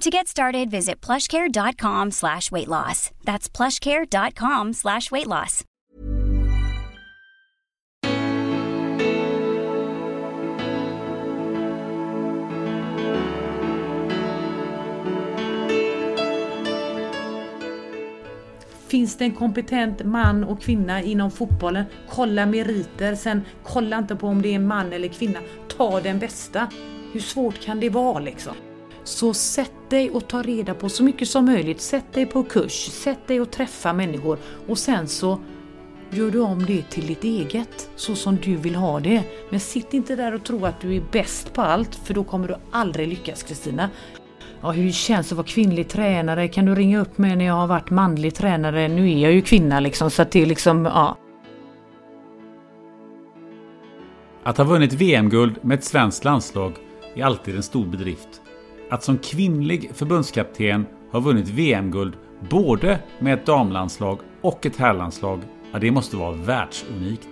To get started, visit plushcare.com slash weight loss. That's plushcare.com slash weight loss. Finns det en kompetent man och kvinna inom fotbollen, kolla meriter. Sen kolla inte på om det är en man eller kvinna. Ta den bästa. Hur svårt kan det vara liksom? Så sätt dig och ta reda på så mycket som möjligt. Sätt dig på kurs, sätt dig och träffa människor och sen så gör du om det till ditt eget, så som du vill ha det. Men sitt inte där och tro att du är bäst på allt, för då kommer du aldrig lyckas Kristina. Ja, hur känns det att vara kvinnlig tränare, kan du ringa upp mig när jag har varit manlig tränare? Nu är jag ju kvinna liksom, så att det är liksom, ja. Att ha vunnit VM-guld med ett svenskt landslag är alltid en stor bedrift. Att som kvinnlig förbundskapten ha vunnit VM-guld både med ett damlandslag och ett herrlandslag, ja det måste vara världsunikt.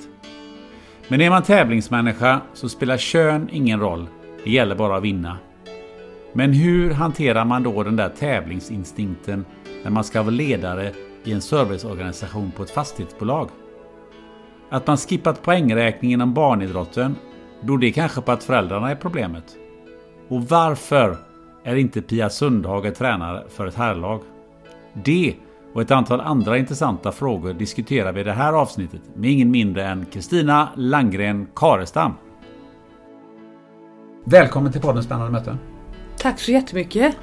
Men är man tävlingsmänniska så spelar kön ingen roll, det gäller bara att vinna. Men hur hanterar man då den där tävlingsinstinkten när man ska vara ledare i en serviceorganisation på ett fastighetsbolag? Att man skippat poängräkning inom barnidrotten, beror det kanske på att föräldrarna är problemet? Och varför är inte Pia Sundhage tränare för ett herrlag? Det och ett antal andra intressanta frågor diskuterar vi i det här avsnittet med ingen mindre än Kristina Langgren Karestam. Välkommen till podden Spännande möten. Tack så jättemycket!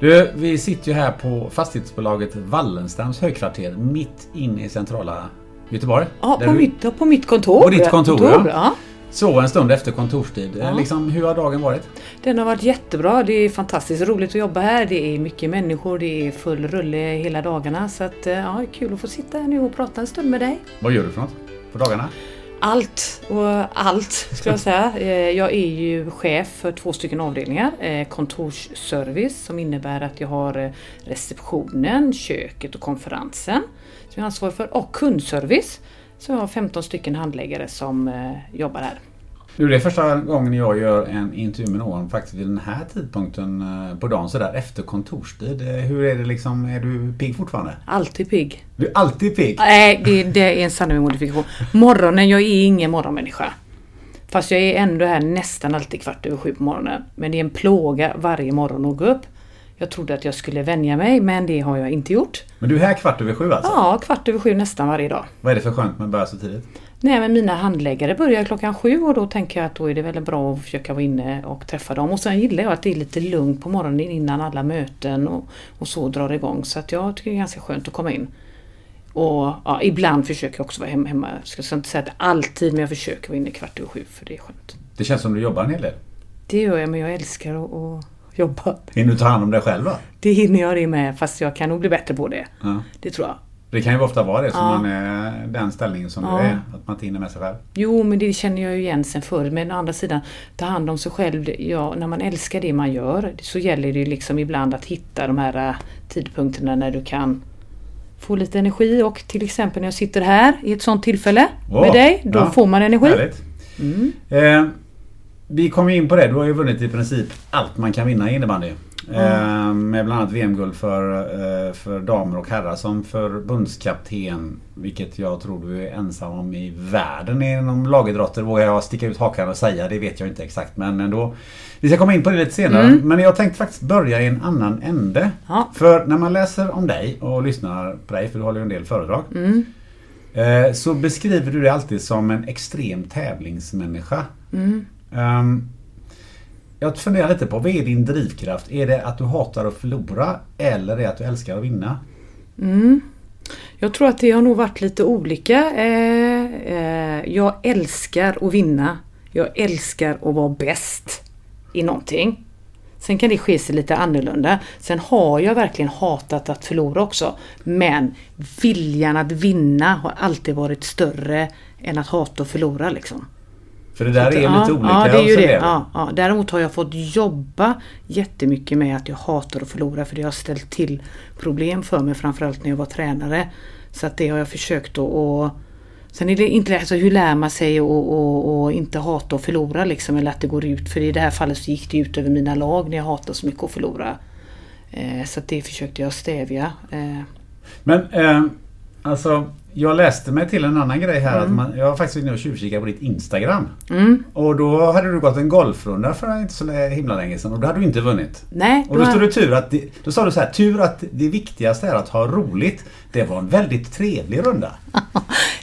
Du, vi sitter ju här på fastighetsbolaget Wallenstams högkvarter mitt inne i centrala Göteborg. Ja, på, du- mitt, på mitt kontor. På ditt kontor, ja. ja. Så en stund efter kontorstid. Ja. Liksom, hur har dagen varit? Den har varit jättebra. Det är fantastiskt roligt att jobba här. Det är mycket människor. Det är full rulle hela dagarna. Så att, eh, ja, kul att få sitta här nu och prata en stund med dig. Vad gör du för något på dagarna? Allt och allt ska jag säga. Eh, Jag är ju chef för två stycken avdelningar. Eh, Kontorsservice som innebär att jag har receptionen, köket och konferensen som jag är ansvarig för och kundservice. Så jag har 15 stycken handläggare som eh, jobbar här. Nu det är första gången jag gör en intervju med någon faktiskt vid den här tidpunkten eh, på dagen sådär efter kontorstid. Hur är det liksom? Är du pigg fortfarande? Alltid pigg. Du är alltid pigg? Nej, det, det är en sanning med modifikation. Morgonen, jag är ingen morgonmänniska. Fast jag är ändå här nästan alltid kvart över sju på morgonen. Men det är en plåga varje morgon att gå upp. Jag trodde att jag skulle vänja mig, men det har jag inte gjort. Men du är här kvart över sju alltså? Ja, kvart över sju nästan varje dag. Vad är det för skönt med att börja så tidigt? Nej, men mina handläggare börjar klockan sju och då tänker jag att då är det väldigt bra att försöka vara inne och träffa dem. Och sen gillar jag att det är lite lugnt på morgonen innan alla möten och, och så drar igång. Så att jag tycker det är ganska skönt att komma in. Och ja, ibland försöker jag också vara hemma. hemma. Jag ska inte säga att alltid, men jag försöker vara inne kvart över sju för det är skönt. Det känns som du jobbar en hel del. Det gör jag, men jag älskar att, att jobba. Hinner du ta hand om dig själv va? Det hinner jag det med, fast jag kan nog bli bättre på det. Ja. Det tror jag. Det kan ju ofta vara det som Ja. man är den ställningen som Ja. du är. Att man inte hinner med sig själv. Jo, men det känner jag ju igen sen förr. Men å andra sidan, ta hand om sig själv. Ja, när man älskar det man gör så gäller det ju liksom ibland att hitta de här äh, tidpunkterna när du kan få lite energi. Och till exempel när jag sitter här i ett sånt tillfälle Åh, med dig, då ja. får man energi. Härligt. Eh, vi kommer in på det. Du har ju vunnit i princip allt man kan vinna i innebandy. Eh, med bland annat VM-guld för, eh, för damer och herrar som förbundskapten. Vilket jag tror du är ensam om i världen inom lagidrotter. Vågar jag sticka ut hakan och säga. Det vet jag inte exakt men ändå. Vi ska komma in på det lite senare. Men jag tänkte faktiskt börja i en annan ände. Ja. För när man läser om dig och lyssnar på dig, för du håller ju en del föredrag. eh, så beskriver du dig alltid som en extrem tävlingsmänniska. Um, jag funderar lite på, vad är din drivkraft? Är det att du hatar att förlora eller är det att du älskar att vinna? Mm. Jag tror att det har nog varit lite olika. Eh, eh, jag älskar att vinna. Jag älskar att vara bäst i någonting. Sen kan det ske sig lite annorlunda. Sen har jag verkligen hatat att förlora också. Men viljan att vinna har alltid varit större än att hata att förlora liksom. För det där är lite ja, olika. Ja, det är ju det. Ja, ja. Däremot har jag fått jobba jättemycket med att jag hatar att förlora för det har ställt till problem för mig framförallt när jag var tränare. Så att det har jag försökt att... Och, sen är det inte alltså, hur lär man sig att och, och inte hata att förlora liksom eller att det går ut. För i det här fallet så gick det ut över mina lag när jag hatar så mycket att förlora. Eh, så att det försökte jag stävja. Eh, Men eh, alltså, jag läste mig till en annan grej här. Mm. Att man, jag har faktiskt inne och tjuvkikat på ditt Instagram. Och då hade du gått en golfrunda för inte så himla länge sedan och då hade du inte vunnit. nej, Och då var- stod det tur att det, Då sa du så här, tur att det viktigaste är att ha roligt. Det var en väldigt trevlig runda.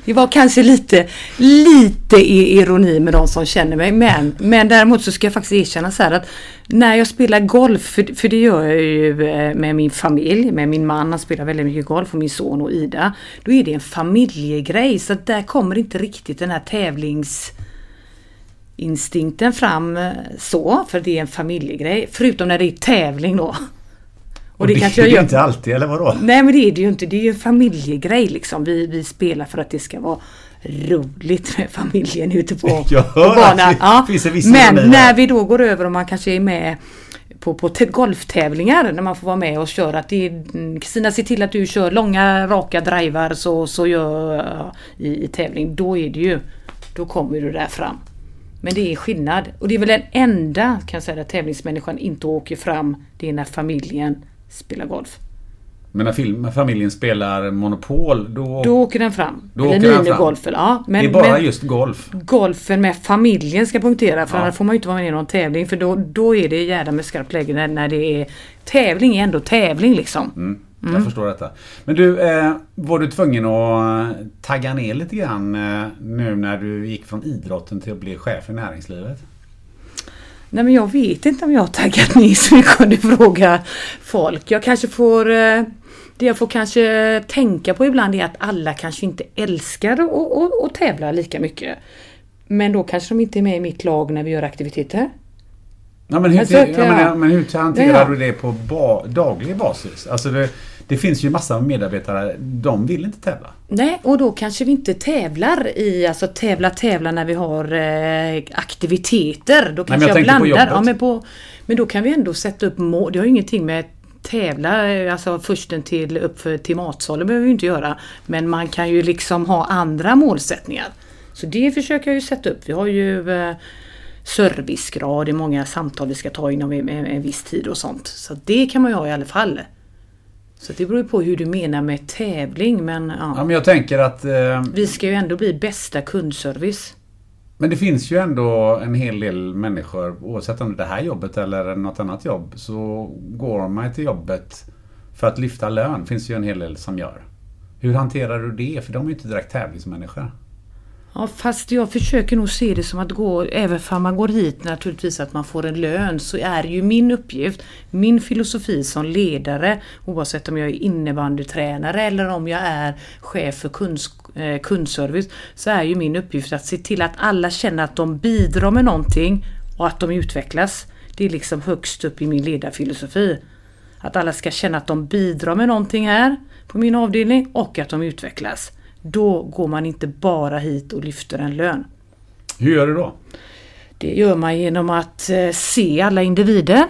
Det var kanske lite, lite i- ironi med de som känner mig. Men, men däremot så ska jag faktiskt erkänna så här att när jag spelar golf, för, för det gör jag ju eh, med min familj, med min man, han spelar väldigt mycket golf och min son och Ida. Då är det en familjegrej så att där kommer inte riktigt den här tävlings instinkten fram eh, så, för det är en familjegrej. Förutom när det är tävling då. Och, det, kanske är jag det gör- inte alltid, eller vadå? Nej men det är det ju inte. Det är ju en familjegrej liksom. Vi, vi spelar för att det ska vara roligt med familjen ute på, Jag på hör att banan. det finns en viss Men när vi då går över och man kanske är med på, på golftävlingar när man får vara med och köra. Att Kristina se till att du kör långa raka drivar så, så gör i, i tävling. Då är det ju, då kommer du där fram. Men det är skillnad. Och det är väl den enda kan jag säga, där tävlingsmänniskan inte åker fram. Det är när familjen spelar golf. Men när film, familjen spelar Monopol då... Då åker den fram. Då Eller minigolfen. Ja, men, det är bara men just golf. golfen med familjen ska punktera för Ja. annars får man ju inte vara med i någon tävling för då, då är det jävla med skarpt läge när, när det är tävling är ändå tävling liksom. Mm, Jag förstår detta. Men du, eh, var du tvungen att eh, tagga ner lite grann eh, nu när du gick från idrotten till att bli chef i näringslivet? Nej men jag vet inte om jag har taggat ner så mycket om du frågar folk. Jag kanske får eh, Det jag får kanske tänka på ibland är att alla kanske inte älskar att, att, att tävla lika mycket. Men då kanske de inte är med i mitt lag när vi gör aktiviteter. Ja, men, hur, söker- ja, men, men hur hanterar Ja, du det på ba, daglig basis? Alltså det, det finns ju massa medarbetare, de vill inte tävla. Nej, och då kanske vi inte tävlar i, alltså tävla tävla när vi har eh, aktiviteter. Då kanske jag jag, tänkte på blandar. jobbet. ja, men, på, men då kan vi ändå sätta upp mål. Det har ju ingenting med tävla, eh, alltså försten till, upp för, till matsalen behöver vi inte göra. Men man kan ju liksom ha andra målsättningar. Så det försöker jag ju sätta upp. Vi har ju eh, servicegrad, det är många samtal vi ska ta inom en, en viss tid och sånt. Så det kan man ju ha i alla fall. Så det beror ju på hur du menar med tävling men ja. Ja, men jag tänker att eh, Vi ska ju ändå bli bästa kundservice. Men det finns ju ändå en hel del människor, oavsett om det är det här jobbet eller något annat jobb, så går man till jobbet för att lyfta lön. finns ju en hel del som gör. Hur hanterar du det? För de är ju inte direkt tävlingsmänniskor. Ja, fast jag försöker nog se det som att gå, även om man går hit naturligtvis att man får en lön, så är ju min uppgift, min filosofi som ledare, oavsett om jag är innebandytränare eller om jag är chef för kunds, eh, kundservice, så är ju min uppgift att se till att alla känner att de bidrar med någonting och att de utvecklas. Det är liksom högst upp i min ledarfilosofi. Att alla ska känna att de bidrar med någonting här på min avdelning och att de utvecklas. Då går man inte bara hit och lyfter en lön. Hur gör du då? Det gör man genom att eh, se alla individer.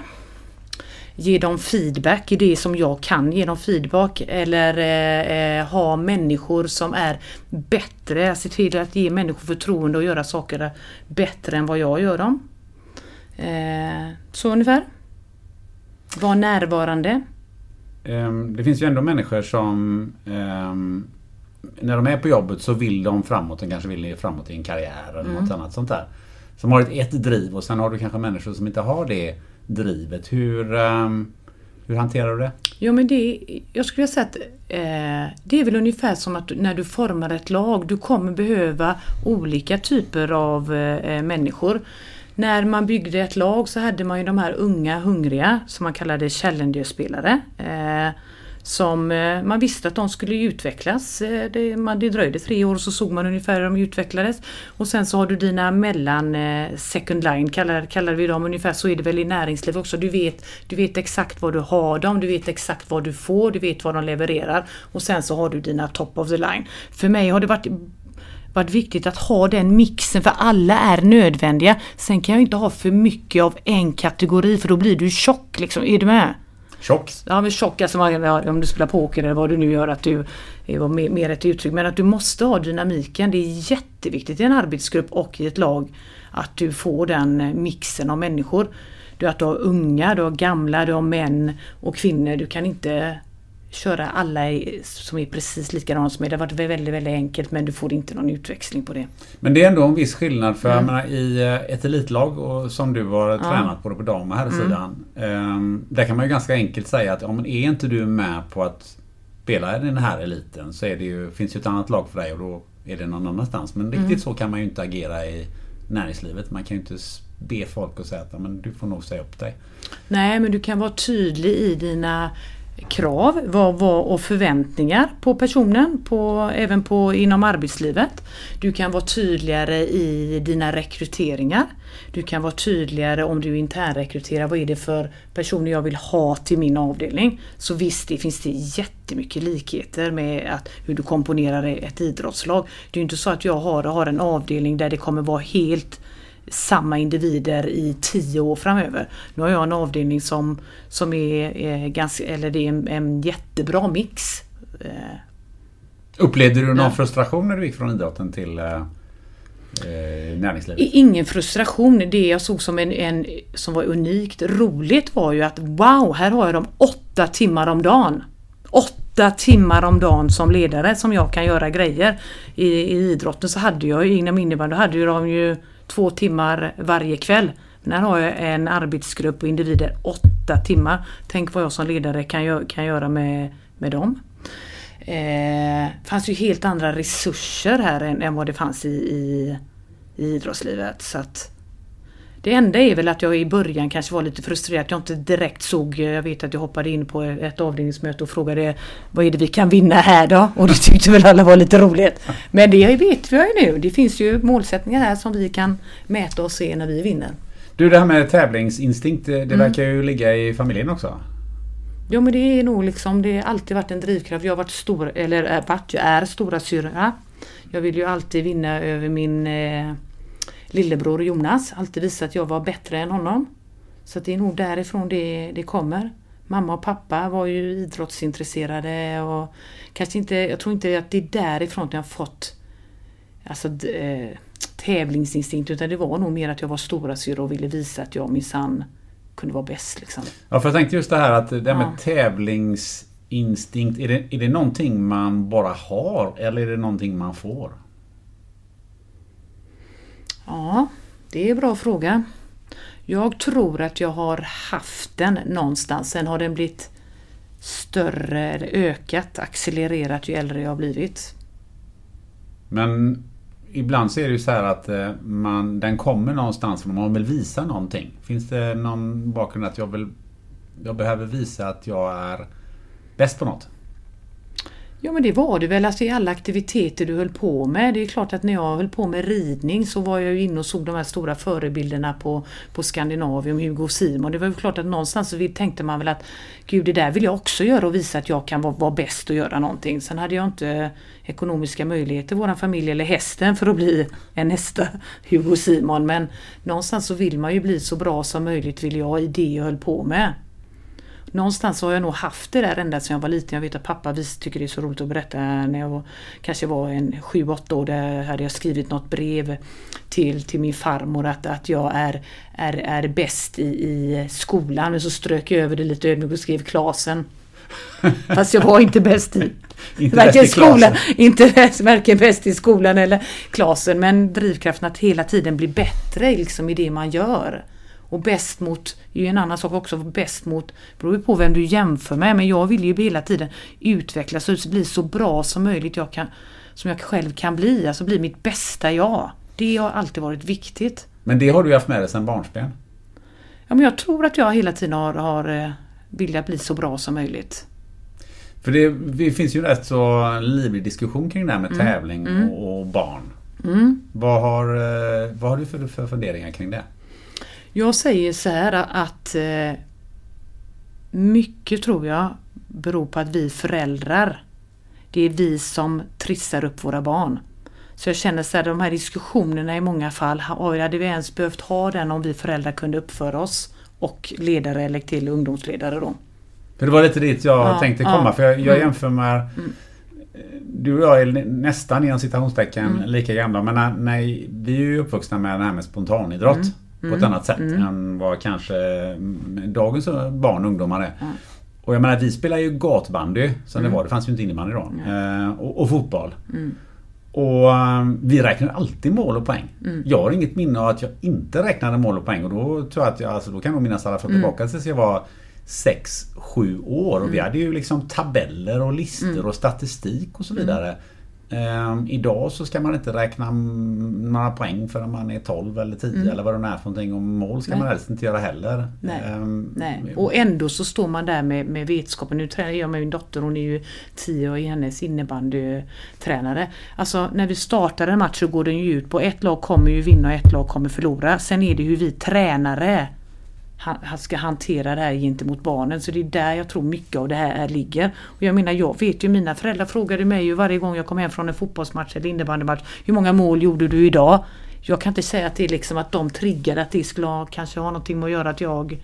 Ge dem feedback i det som jag kan ge dem feedback. Eller eh, eh, ha människor som är bättre. Se till att ge människor förtroende och göra saker bättre än vad jag gör dem. Eh, så ungefär. Var närvarande. Ehm, Det finns ju ändå människor som ehm, när de är på jobbet så vill de framåt. De kanske vill framåt i en karriär eller något annat sånt där. Som har ett, ett driv och sen har du kanske människor som inte har det drivet. Hur, ehm, hur hanterar du det? Ja men det, jag skulle säga att eh, det är väl ungefär som att när du formar ett lag, du kommer behöva olika typer av eh, människor. När man byggde ett lag så hade man ju de här unga hungriga som man kallade challenger-spelare. Eh, som eh, man visste att de skulle utvecklas. Eh, det, man, det dröjde tre år och så såg man ungefär hur de utvecklades. Och sen så har du dina mellan eh, second line kallar, kallar vi dem ungefär så är det väl i näringslivet också. Du vet, du vet exakt vad du har dem, du vet exakt vad du får, du vet vad de levererar. Och sen så har du dina top of the line. För mig har det varit varit viktigt att ha den mixen för alla är nödvändiga. Sen kan jag inte ha för mycket av en kategori för då blir du tjock liksom. Är du med? Tjock? Ja men tjock, alltså om du spelar poker eller vad du nu gör att du är mer, mer ett uttryck. Men att du måste ha dynamiken. Det är jätteviktigt i en arbetsgrupp och i ett lag att du får den eh, mixen av människor. Du, att du har unga, du har gamla, du har män och kvinnor. Du kan inte köra alla som är precis likadana som är. Det har varit väldigt, väldigt enkelt men du får inte någon utväxling på det. Men det är ändå en viss skillnad för mm. jag menar, i eh, ett elitlag och som du har ja. tränat både på dam och herrsidan. Mm. Där kan man ju ganska enkelt säga att om är inte du med på att spela i den här eliten så det ju, finns ju ett annat lag för dig och då är det någon annanstans. Men riktigt mm. så kan man ju inte agera i näringslivet. Man kan ju inte be folk att säga att men du får nog säga upp dig. Nej men du kan vara tydlig i dina krav vad, vad, och förväntningar på personen, på, även på, inom arbetslivet. Du kan vara tydligare i dina rekryteringar. Du kan vara tydligare om du internrekryterar, vad är det för personer jag vill ha till min avdelning. Så visst, det finns det jättemycket likheter med att, hur du komponerar ett idrottslag. Det är inte så att jag har, har en avdelning där det kommer vara helt samma individer i tio år framöver. Nu har jag en avdelning som, som är, är ganska, eller det är en, en jättebra mix. Eh, Upplevde du någon ja. frustration när du gick från idrotten till eh, eh, näringslivet? Ingen frustration. Det jag såg som en, en som var unikt roligt var ju att wow, här har jag dem åtta timmar om dagen. Åtta timmar om dagen som ledare som jag kan göra grejer. I, i idrotten så hade jag inom innebandy, då hade ju de ju två timmar varje kväll. Men här har jag en arbetsgrupp och individer åtta timmar. Tänk vad jag som ledare kan, kan göra med, med dem. Det eh, fanns ju helt andra resurser här än, än vad det fanns i, i, i idrottslivet. Så att, det enda är väl att jag i början kanske var lite frustrerad att jag inte direkt såg, jag vet att jag hoppade in på ett avdelningsmöte och frågade vad är det vi kan vinna här då? Och det tyckte väl alla var lite roligt. Men det vet vi ju nu, det finns ju målsättningar här som vi kan mäta och se när vi vinner. Du det här med tävlingsinstinkt, det mm. verkar ju ligga i familjen också? Ja men det är nog liksom, det har alltid varit en drivkraft. Jag har varit stor, eller är, jag är stora syra. Jag vill ju alltid vinna över min eh, lillebror Jonas alltid visat att jag var bättre än honom. Så det är nog därifrån det, det kommer. Mamma och pappa var ju idrottsintresserade och kanske inte, jag tror inte att det är därifrån jag fått alltså, äh, tävlingsinstinkt utan det var nog mer att jag var storasyrra och ville visa att jag minsann kunde vara bäst. Liksom. Ja, för jag tänkte just det här att det med ja. tävlingsinstinkt, är det, är det någonting man bara har eller är det någonting man får? Ja, det är en bra fråga. Jag tror att jag har haft den någonstans. Sen har den blivit större, eller ökat, accelererat ju äldre jag har blivit. Men ibland så är det ju så här att eh, man, den kommer någonstans för man vill visa någonting. Finns det någon bakgrund att jag vill jag behöver visa att jag är bäst på något? Ja men det var det väl, alltså i alla aktiviteter du höll på med. Det är klart att när jag höll på med ridning så var jag ju inne och såg de här stora förebilderna på, på Skandinavium, Hugo och Simon. Det var ju klart att någonstans så tänkte man väl att Gud det där vill jag också göra och visa att jag kan vara, vara bäst och göra någonting. Sen hade jag inte ekonomiska möjligheter, våran familj eller hästen för att bli en nästa Hugo och Simon. Men någonstans så vill man ju bli så bra som möjligt vill jag i det jag höll på med någonstans har jag nog haft det där ända sedan jag var liten. Jag vet att pappa tycker det är så roligt att berätta när jag var, kanske var en 7-8 år. Där hade jag skrivit något brev till, till min farmor att, att jag är, är, är bäst i, i skolan. Men så strök jag över det lite ödmjukt och skrev klasen. Fast jag var inte bäst i inte varken, skolan, inte varken bäst i skolan eller klasen men drivkraften att hela tiden bli bättre liksom, i det man gör. Och bäst mot, är ju en annan sak också, bäst mot, beror ju på vem du jämför med. Men jag vill ju hela tiden utvecklas och bli så bra som möjligt jag kan, som jag själv kan bli. Alltså bli mitt bästa jag. Det har alltid varit viktigt. Men det har du haft med dig sedan barnsben? Ja, men jag tror att jag hela tiden har, har eh, velat bli så bra som möjligt. För det, det finns ju rätt så livlig diskussion kring det här med mm. tävling mm. Och, och, barn. Mm. Vad, har, eh, vad har du för, för funderingar kring det? Jag säger så här att eh, mycket tror jag beror på att vi föräldrar, det är vi som trissar upp våra barn. Så jag känner så här, de här diskussionerna i många fall, hade vi ens behövt ha den om vi föräldrar kunde uppföra oss och ledare eller till ungdomsledare då. För det var lite dit jag ja, tänkte komma. Ja, för jag, jag mm. jämför med mm. Du och jag är nästan inom citationstecken mm. lika gamla. Men när, vi är ju uppvuxna med det här med spontanidrott. Mm. På ett mm. annat sätt mm. än vad kanske dagens barn och ungdomar är. Och jag menar vi spelar ju gatbandy som det var. Det fanns ju inte innebandy då. Eh, och, och, fotboll. Och um, vi räknar alltid mål och poäng. Mm. Jag har inget minne av att jag inte räknade mål och poäng och då tror jag att jag, alltså, då kan nog minnas alla från tillbaka tills jag var 6-7 år och mm. vi hade ju liksom tabeller och listor mm. och statistik och så vidare. Um, idag så ska man inte räkna några poäng förrän man är 12 eller 10 mm. eller vad det nu är för någonting. Och mål ska Nej. man helst inte göra heller. Nej. Um, Nej. Och ändå så står man där med, med vetskapen. Nu tränar jag med min dotter, hon är ju 10 och är hennes innebandytränare. Alltså när vi startar en match så går den ju ut på ett lag kommer ju vinna och ett lag kommer förlora. Sen är det hur vi tränare han ska hantera det här gentemot barnen. Så det är där jag tror mycket av det här ligger. Och jag menar, jag vet ju, mina föräldrar frågade mig ju varje gång jag kom hem från en fotbollsmatch eller innebandymatch. Hur många mål gjorde du idag? Jag kan inte säga att det är liksom att de triggade att det skulle ha, kanske ha någonting med att göra att jag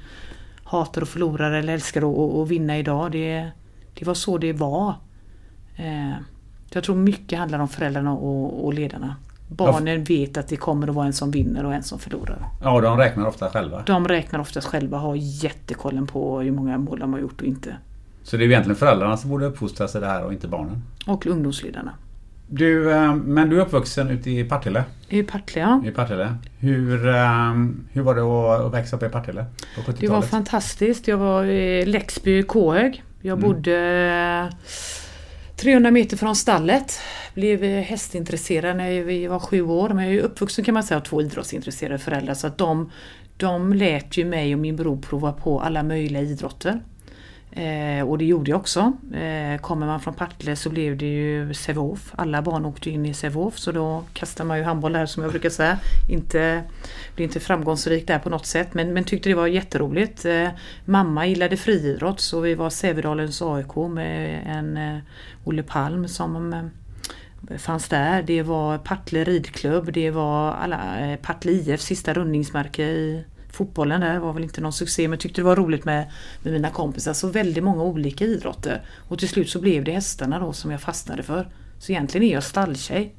hatar att förlora eller älskar att, att vinna idag. Det, det var så det var. Eh, jag tror mycket handlar om föräldrarna och, och ledarna. Barnen vet att det kommer att vara en som vinner och en som förlorar. Ja, de räknar ofta själva. De räknar oftast själva har jättekollen på hur många mål de har gjort och inte. Så det är egentligen föräldrarna som borde uppfostras i det här och inte barnen? Och ungdomsledarna. Du, eh, men du är uppvuxen ute i Partille? I Partille, ja. I Partille. Hur, eh, hur var det att växa upp i Partille på 70-talet? Det var fantastiskt. Jag var i Läxby, Kåhög. Jag mm. 300 meter från stallet. Blev eh, hästintresserad när vi var sju år. Men jag är uppvuxen kan man säga av två idrottsintresserade föräldrar. Så att de, de lät ju mig och min bror prova på alla möjliga idrotter. Eh, och det gjorde jag också. Eh, kommer man från Partille så blev det ju Sävehof. Alla barn åkte in i Sävehof så då kastar man ju handboll där som jag brukar säga. Inte, blev inte framgångsrik där på något sätt men, men tyckte det var jätteroligt. Eh, mamma gillade friidrott så vi var Sävedalens AIK med en eh, Olle Palm som eh, fanns där. Det var Partille ridklubb, det var alla, eh, Partille IF sista rundningsmärke i fotbollen där var väl inte någon succé men tyckte det var roligt med, med mina kompisar. Så väldigt många olika idrotter. Och till slut så blev det hästarna då som jag fastnade för. Så egentligen är jag stalltjej.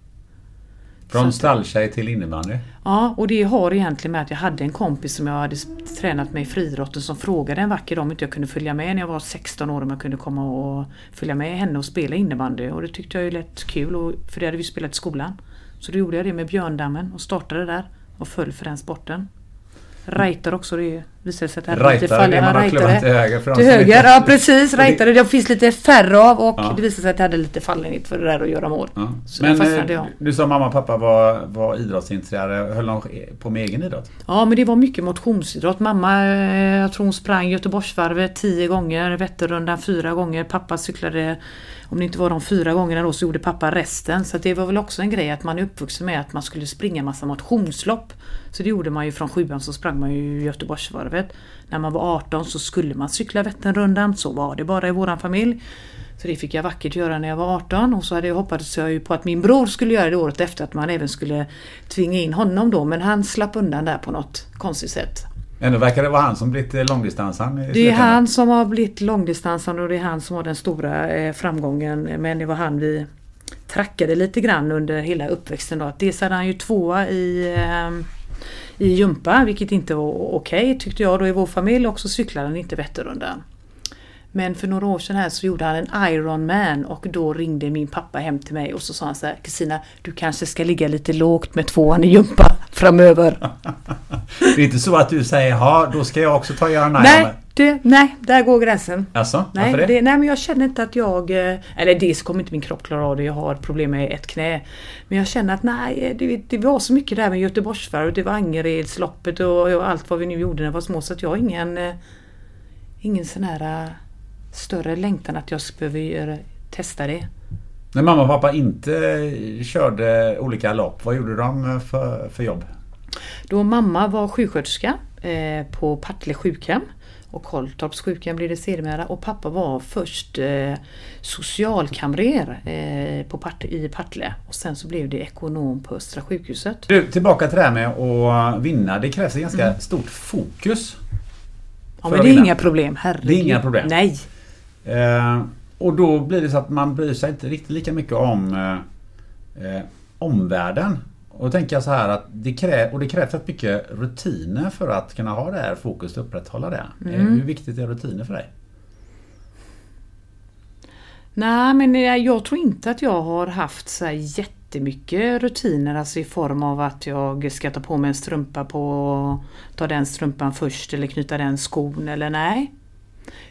Från stalltjej till innebandy? Ja, och det har egentligen med att jag hade en kompis som jag hade tränat med i friidrotten som frågade en vacker dag om inte jag kunde följa med när jag var 16 år om jag kunde komma och följa med henne och spela innebandy. Och det tyckte jag ju lät kul och, för det hade vi spelat i skolan. Så då gjorde jag det med Björndammen och startade där och föll för den sporten. Reiter också, det visade sig att det hade lite fallare. Man har till höger. För till höger, ja precis. Reiter, det finns lite färre av och ja. det visade sig att det hade lite fallenhet för det där att göra mål. Ja. men eh, jag. du sa mamma och pappa var, var idrottsintresserade. Höll de på med egen idrott? Ja, men det var mycket motionsidrott. Mamma, eh, jag tror hon sprang Göteborgsvarvet tio gånger, Vätternrundan fyra gånger. Pappa cyklade om det inte var de fyra gångerna då så gjorde pappa resten. Så det var väl också en grej att man är uppvuxen med att man skulle springa massa motionslopp. Så det gjorde man ju från sjuan så sprang man ju Göteborgsvarvet. När man var 18 så skulle man cykla Vätternrundan, så var det bara i våran familj. Så det fick jag vackert göra när jag var 18 och så hade jag hoppats jag ju på att min bror skulle göra det året efter att man även skulle tvinga in honom då men han slapp undan där på något konstigt sätt. Ändå verkar det vara han som blivit långdistansan. Det är han som har blivit långdistansan och det är han som har den stora eh, framgången. Men det var han vi trackade lite grann under hela uppväxten. Då. Dels hade han ju tvåa i, eh, i jumpa vilket inte var okej okay, tyckte jag då i vår familj och så cyklade han inte Vätternrundan. Men för några år sedan här så gjorde han en Ironman och då ringde min pappa hem till mig och så sa han så här Kristina, du kanske ska ligga lite lågt med tvåan i jumpa. framöver. Det är inte så att du säger ja, då ska jag också ta och göra nej. Nej, det, nej, där går gränsen. Alltså, Nej, varför det? det? nej, men jag känner inte att jag... eh, Eller dels kommer inte min kropp klara av det, jag har problem med ett knä. Men jag känner att nej, det, det var så mycket där med Göteborgsvarvet, det var Angeredsloppet och, och allt vad vi nu gjorde när vi var små. Så att jag har ingen, eh, ingen sån här eh, större längtan att jag behöver göra, testa det. När mamma och pappa inte körde olika lopp, vad gjorde de för, för jobb? Då mamma var sjuksköterska eh, på Partille sjukhem och Kolltorps sjukhem blev det sedermera och pappa var först eh, socialkamrer eh, på Part- i Partille och sen så blev det ekonom på Östra sjukhuset. Du, tillbaka till det här med att vinna. Det krävs ett ganska stort fokus. Ja men det är inga problem, herregud. Det är inga problem. Nej. Eh, och då blir det så att man bryr sig inte riktigt lika mycket om eh, eh, omvärlden. Och då tänker jag så här att det, krä- och det krävs rätt mycket rutiner för att kunna ha det här fokuset och upprätthålla det. Eh, Mm. hur viktigt är rutiner för dig? Nej men jag tror inte att jag har haft så här jättemycket rutiner alltså i form av att jag ska ta på mig en strumpa på ta den strumpan först eller knyta den skon eller nej.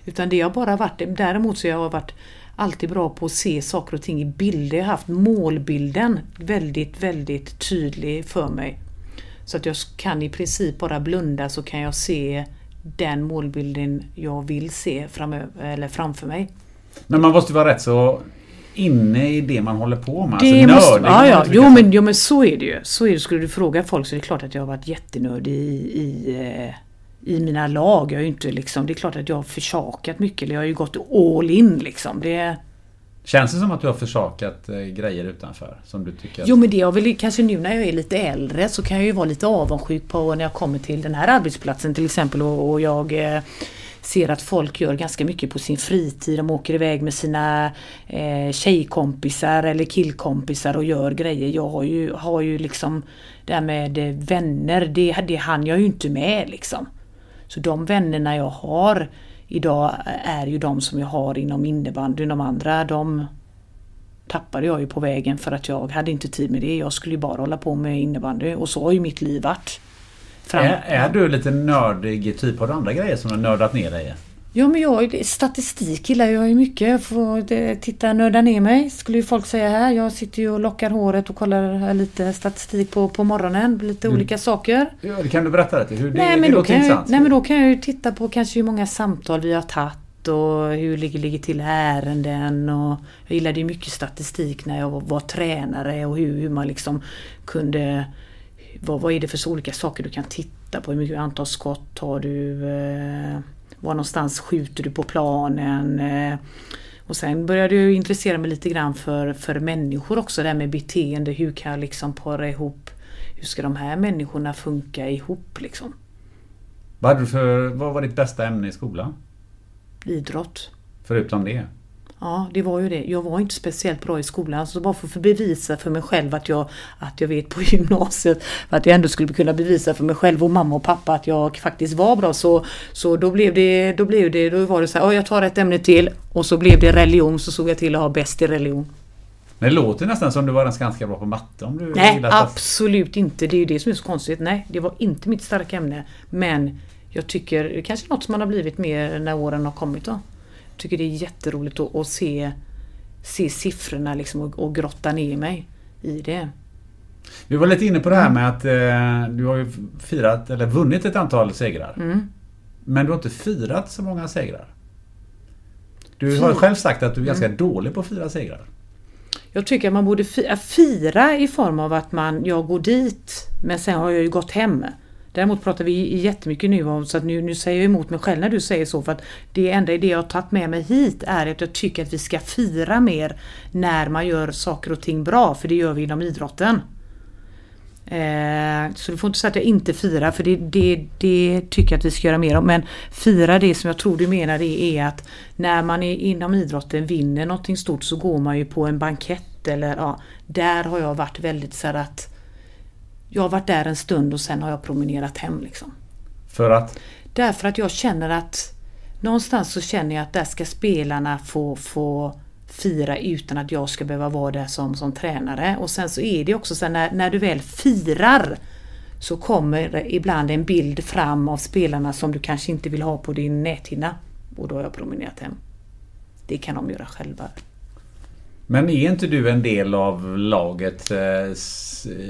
Utan det har bara varit, däremot så jag har varit alltid bra på att se saker och ting i bilder. Jag har haft målbilden väldigt, väldigt tydlig för mig. Så att jag kan i princip bara blunda så kan jag se den målbilden jag vill se framöver, eller framför mig. Men man måste vara rätt så inne i det man håller på med. Det alltså måste, nördig, ja, ja. Jo, men, jo men så är det ju. Så är det. Skulle du fråga folk så är det klart att jag har varit jättenördig i, i, eh, i mina lag. Jag är inte liksom, det är klart att jag har försakat mycket. Jag har ju gått all in liksom. Det, Känns det som att du har försakat eh, grejer utanför? Som du tycker jo men det har väl kanske nu när jag är lite äldre så kan jag ju vara lite avundsjuk på när jag kommer till den här arbetsplatsen till exempel och, och jag eh, ser att folk gör ganska mycket på sin fritid. De åker iväg med sina eh, tjejkompisar eller killkompisar och gör grejer. Jag har ju, har ju liksom det här med eh, vänner, det, det hann jag ju inte med liksom. Så de vännerna jag har idag är ju de som jag har inom innebandyn. De andra de tappade jag ju på vägen för att jag hade inte tid med det. Jag skulle ju bara hålla på med innebandy och så har ju mitt liv varit. Fram- Är, är du lite nördig typ? Har du andra grejer som du har nördat ner dig i? Ja men jag, statistik gillar jag ju mycket. Jag får titta nörda ner mig skulle ju folk säga här. Jag sitter ju och lockar håret och kollar lite statistik på, på morgonen. Lite olika saker. Ja, det kan du berätta lite? Hur det, nej, det men då låter kan jag, intressant. nej men då kan jag ju titta på kanske hur många samtal vi har tagit och hur ligger, ligger till ärenden. Och jag gillade ju mycket statistik när jag var, var tränare och hur, hur man liksom kunde vad, vad är det för så olika saker du kan titta på? Hur mycket antal skott har du? Eh, var någonstans skjuter du på planen? Eh, och sen började jag intressera mig lite grann för, för människor också, det här med beteende. Hur kan jag liksom para ihop? Hur ska de här människorna funka ihop liksom? Vad, för, vad var ditt bästa ämne i skolan? Idrott. Förutom det? Ja, det var ju det. Jag var inte speciellt bra i skolan. Så bara för att bevisa för mig själv att jag, att jag vet på gymnasiet. Att jag ändå skulle kunna bevisa för mig själv och mamma och pappa att jag faktiskt var bra. Så, så då blev det, då blev det, då var det så här, "Ja, jag tar ett ämne till. Och så blev det religion, så såg jag till att ha bäst i religion. Men det låter nästan som du var ganska bra på matte om du Nej, absolut inte. Det är ju det som är så konstigt. Nej, det var inte mitt starka ämne. Men jag tycker, det är kanske något som man har blivit mer när åren har kommit då. Tycker det är jätteroligt att, att se, se siffrorna liksom och, och grotta ner mig i det. Vi var lite inne på det här med att eh, du har ju firat, eller vunnit ett antal segrar. Mm. Men du har inte firat så många segrar. Du har ju själv sagt att du är ganska dålig på att fira segrar. Jag tycker att man borde fi- fira i form av att man, jag går dit men sen har jag ju gått hem. Däremot pratar vi jättemycket nu om, så att nu, nu säger jag emot mig själv när du säger så för att det enda idé jag har tagit med mig hit är att jag tycker att vi ska fira mer när man gör saker och ting bra, för det gör vi inom idrotten. Eh, så du får inte säga att jag inte firar för det, det, det tycker jag att vi ska göra mer om. Men fira det som jag tror du menar det är att när man är inom idrotten vinner någonting stort så går man ju på en bankett eller ja, där har jag varit väldigt så här att jag har varit där en stund och sen har jag promenerat hem liksom. För att? Därför att jag känner att någonstans så känner jag att där ska spelarna få, få fira utan att jag ska behöva vara där som, som tränare. Och sen så är det också så när, när du väl firar så kommer ibland en bild fram av spelarna som du kanske inte vill ha på din näthinna. Och då har jag promenerat hem. Det kan de göra själva. Men är inte du en del av laget eh,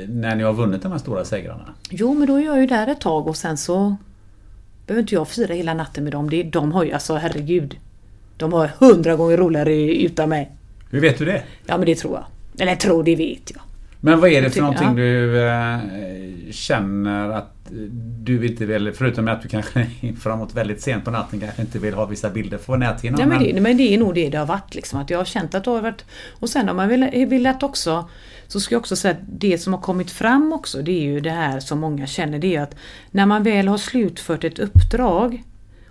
när ni har vunnit de här stora segrarna? Jo, men då är jag ju där ett tag och sen så behöver inte jag fira hela natten med dem. De har ju alltså, herregud. De har hundra gånger roligare utan mig. Hur vet du det? Ja, men det tror jag. Eller tror, det vet jag. Men vad är det för någonting ja. du äh, känner att du inte vill, förutom att du kanske framåt väldigt sent på natten kanske inte vill ha vissa bilder på näthinnan? Ja, men, det, men det är nog det det har varit. Liksom, att jag har känt att det har varit... Och sen om man vill, velat också så ska jag också säga att det som har kommit fram också det är ju det här som många känner det är att när man väl har slutfört ett uppdrag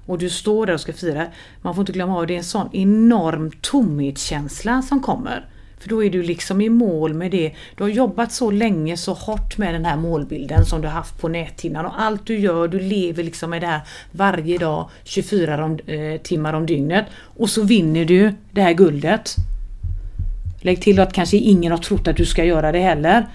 och du står där och ska fira, man får inte glömma av det är en sån enorm tomhetskänsla som kommer. För då är du liksom i mål med det. Du har jobbat så länge, så hårt med den här målbilden som du har haft på näthinnan och allt du gör, du lever liksom med det här varje dag 24 om, eh, timmar om dygnet. Och så vinner du det här guldet. Lägg till att kanske ingen har trott att du ska göra det heller.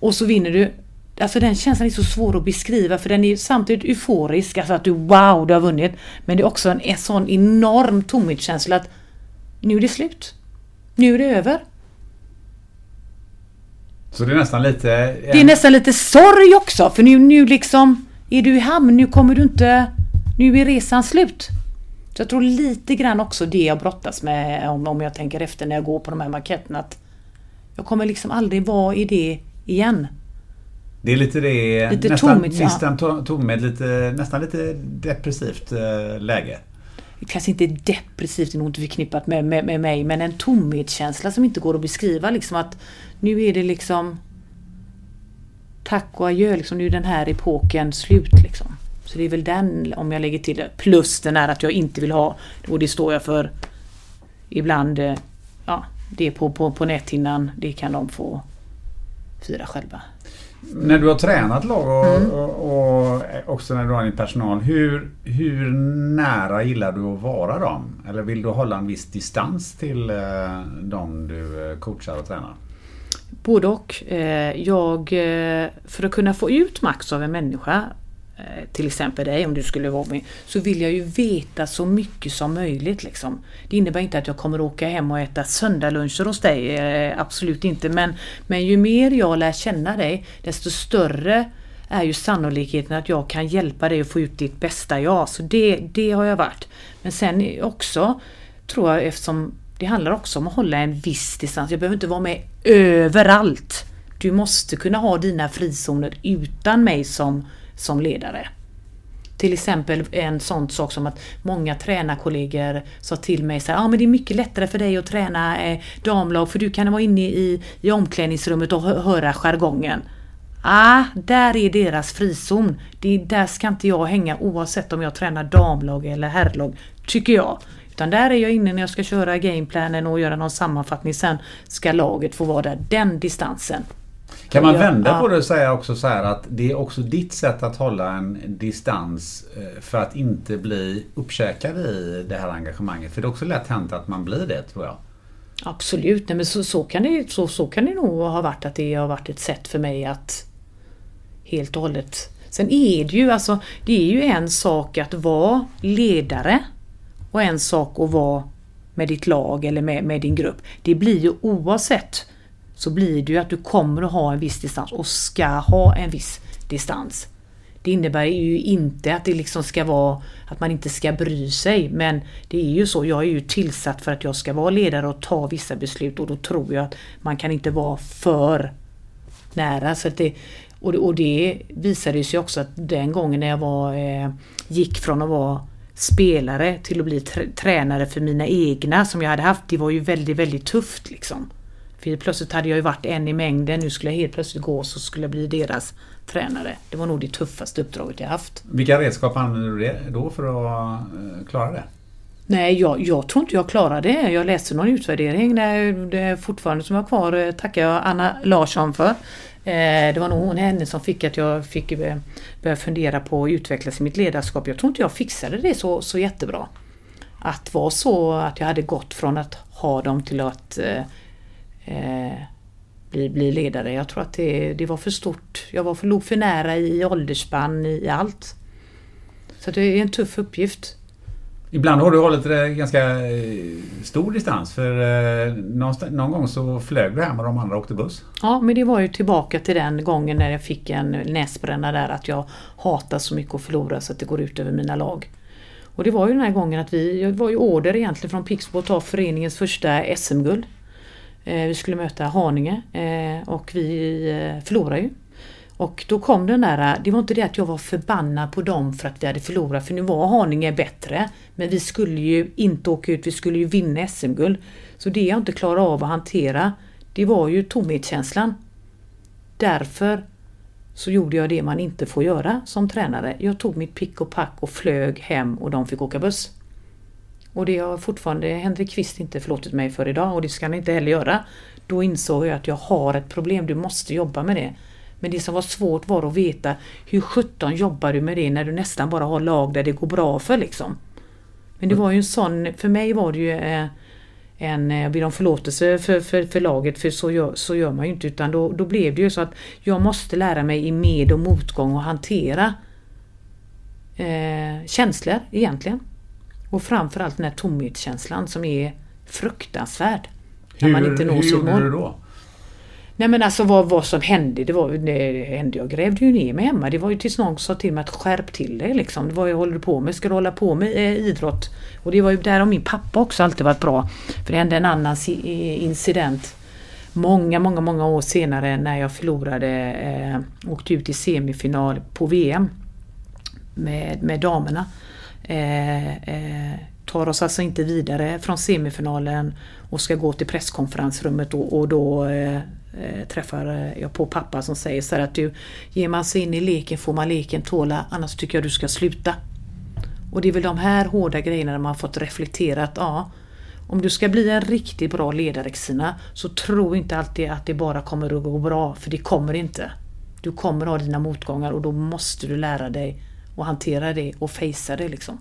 Och så vinner du. Alltså den känslan är så svår att beskriva för den är samtidigt euforisk, alltså att du wow, du har vunnit. Men det är också en, en sån enorm tomhetskänsla att nu är det slut. Nu är det över. Så det är nästan lite... En... Det är nästan lite sorg också för nu, nu liksom är du i hamn, nu kommer du inte... Nu är resan slut. Så jag tror lite grann också det jag brottas med om, om jag tänker efter när jag går på de här marketterna. Att jag kommer liksom aldrig vara i det igen. Det är lite det... Lite nästan, tomhet, nästan, ja. tomhet, lite, nästan lite depressivt äh, läge. Kanske inte är depressivt, det är nog inte förknippat med, med, med mig, men en tomhetskänsla som inte går att beskriva. Liksom att nu är det liksom tack och adjö, liksom, nu är den här epoken slut. Liksom. Så det är väl den, om jag lägger till det. Plus den här att jag inte vill ha, och det står jag för ibland, eh, ja, det på, på, på näthinnan, det kan de få fira själva. När du har tränat lag och, mm. och, och, också när du har din personal, hur, hur nära gillar du att vara dem? Eller vill du hålla en viss distans till eh, dem du eh, coachar och tränar? Både och. Eh, jag, för att kunna få ut max av en människa Eh, Eh, till exempel dig om du skulle vara med, så vill jag ju veta så mycket som möjligt. Liksom. Det innebär inte att jag kommer åka hem och äta söndagsluncher hos dig, eh, absolut inte. Men, men ju mer jag lär känna dig, desto större är ju sannolikheten att jag kan hjälpa dig att få ut ditt bästa jag. Så det, det har jag varit. Men sen också, tror jag, eftersom det handlar också om att hålla en viss distans. Jag behöver inte vara med överallt. Du måste kunna ha dina frizoner utan mig som som ledare. Till exempel en sån sak som att många tränarkollegor sa till mig så här, ah, men det är mycket lättare för dig att träna eh, damlag för du kan vara inne i, i omklädningsrummet och höra jargongen. Ah, där är deras frizon. Det, där ska inte jag hänga oavsett om jag tränar damlag eller herrlag, tycker jag. Utan där är jag inne när jag ska köra gameplanen och göra någon sammanfattning. Sen ska laget få vara där, den distansen. Kan man vända på det och säga också så här att det är också ditt sätt att hålla en distans eh, för att inte bli uppkäkad i det här engagemanget? För det är också lätt hänt att man blir det tror jag. Absolut, Nej, men så, så, kan det, så, så kan det nog ha varit att det har varit ett sätt för mig att helt och hållet Sen är det ju alltså, det är ju en sak att vara ledare och en sak att vara med ditt lag eller med, med din grupp. Det blir ju oavsett så blir det ju att du kommer att ha en viss distans och ska ha en viss distans. Det innebär ju inte att det liksom ska vara att man inte ska bry sig men det är ju så, jag är ju tillsatt för att jag ska vara ledare och ta vissa beslut och då tror jag att man kan inte vara för nära. Så det, och, det, och det visade sig också att den gången när jag var, eh, gick från att vara spelare till att bli tränare för mina egna som jag hade haft, det var ju väldigt, väldigt tufft liksom. För plötsligt hade jag ju varit en i mängden, nu skulle jag helt plötsligt gå så skulle jag bli deras tränare. Det var nog det tuffaste uppdraget jag haft. Vilka redskap använder du då för att eh, klara det? Nej, jag, jag tror inte jag klarade det. Jag läste någon utvärdering, det, det är fortfarande som jag har kvar, eh, tackar jag Anna Larsson för. Eh, det var nog hon henne som fick att jag fick börja fundera på att utvecklas i mitt ledarskap. Jag tror inte jag fixade det så, så jättebra. Att vara så att jag hade gått från att ha dem till att eh, bli, bli ledare. Jag tror att det, det var för stort. Jag var för, låg för nära i åldersspann, i, allt. Så det är en tuff uppgift. Ibland har du hållit ganska eh, stor distans för eh, någon gång så flög du hem och de andra åkte buss. Ja, men det var ju tillbaka till den gången när jag fick en näsbränna där att jag hatar så mycket att förlora så att det går ut över mina lag. Och det var ju den här gången att vi, det var ju order egentligen från Pixbo att ta föreningens första SM-guld. Eh, vi skulle möta Haninge eh, och vi eh, förlorade ju. Och då kom den där, det var inte det att jag var förbannad på dem för att vi hade förlorat, för nu var Haninge bättre. Men vi skulle ju inte åka ut, vi skulle ju vinna SM-guld. Så det jag inte klarade av att hantera, det var ju tomhetskänslan. Därför så gjorde jag det man inte får göra som tränare. Jag tog mitt pick och pack och flög hem och de fick åka buss. Och det har fortfarande Henrik Kvist inte förlåtit mig för idag och det ska han inte heller göra. Då insåg jag att jag har ett problem, du måste jobba med det. Men det som var svårt var att veta hur sjutton jobbar du med det när du nästan bara har lag där det går bra för liksom. Men det var ju en sån, för mig var det ju eh, en, jag ber om förlåtelse för, för, för laget för så gör, så gör man ju inte utan då, då blev det ju så att jag måste lära mig i med och motgång och hantera eh, känslor egentligen. Och framförallt den här tomhetskänslan som är fruktansvärd. Hur, när man inte når hur gjorde du då? Nej men alltså vad, vad som hände, det var det hände, jag grävde ju ner mig hemma. Det var ju tills någon sa till mig att skärp till dig liksom. Det var jag håller på med. Ska du hålla på med eh, idrott? Och det var ju där min pappa också alltid varit bra. För det hände en annan incident många, många, många år senare när jag förlorade, eh, åkte ut i semifinal på VM med, med damerna. Eh, eh, tar oss alltså inte vidare från semifinalen och ska gå till presskonferensrummet och, och då eh, eh, träffar jag på pappa som säger så här att du, ger man sig in i leken får man leken tåla, annars tycker jag du ska sluta. Och det är väl de här hårda grejerna man fått reflektera att ja, om du ska bli en riktigt bra ledare Xina, så tro inte alltid att det bara kommer att gå bra, för det kommer inte. Du kommer ha dina motgångar och då måste du lära dig att hantera det och fejsa det liksom.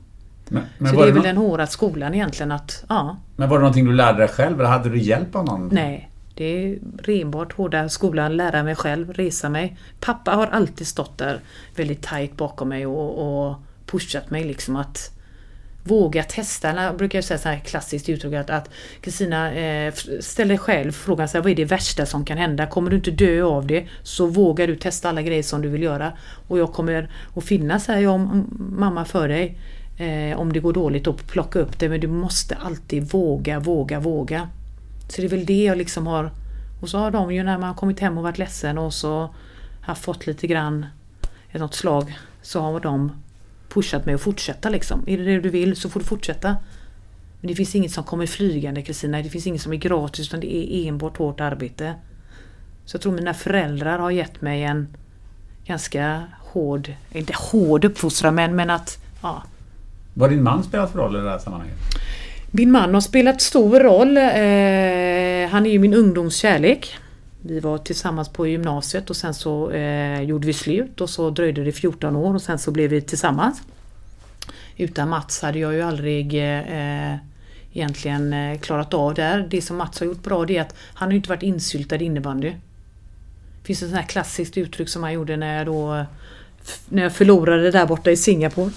Men, men så det är väl den hårda skolan egentligen att, ja. Men var det någonting du lärde dig själv eller hade du hjälp av någon? Nej, det är renbart hårda skolan, lära mig själv, resa mig. Pappa har alltid stått där väldigt tajt bakom mig och, och pushat mig liksom att våga testa. Jag brukar säga så här klassiskt uttryck att Kristina, eh, ställ dig själv frågan så här, vad är det värsta som kan hända? Kommer du inte dö av det så vågar du testa alla grejer som du vill göra. Och jag kommer att finnas här, jag mamma för dig. Eh, om det går dåligt och plocka upp det men du måste alltid våga, våga, våga. Så det är väl det jag liksom har... Och så har de ju när man kommit hem och varit ledsen och så har fått lite grann något slag så har de pushat mig att fortsätta liksom. Är det det du vill så får du fortsätta. Men det finns inget som kommer flygande Kristina. Det finns inget som är gratis utan det är enbart hårt arbete. Så jag tror mina föräldrar har gett mig en ganska hård, inte hård uppfostran men, men att ja. Vad din man spelat för roll i det här sammanhanget? Min man har spelat stor roll. Eh, han är ju min ungdomskärlek. Vi var tillsammans på gymnasiet och sen så eh, gjorde vi slut och så dröjde det 14 år och sen så blev vi tillsammans. Utan Mats hade jag ju aldrig eh, egentligen eh, klarat av det här. Det som Mats har gjort bra det är att han har inte varit insyltad i innebandy. Det finns ett sånt här klassiskt uttryck som han gjorde när jag då när jag förlorade där borta i Singapore.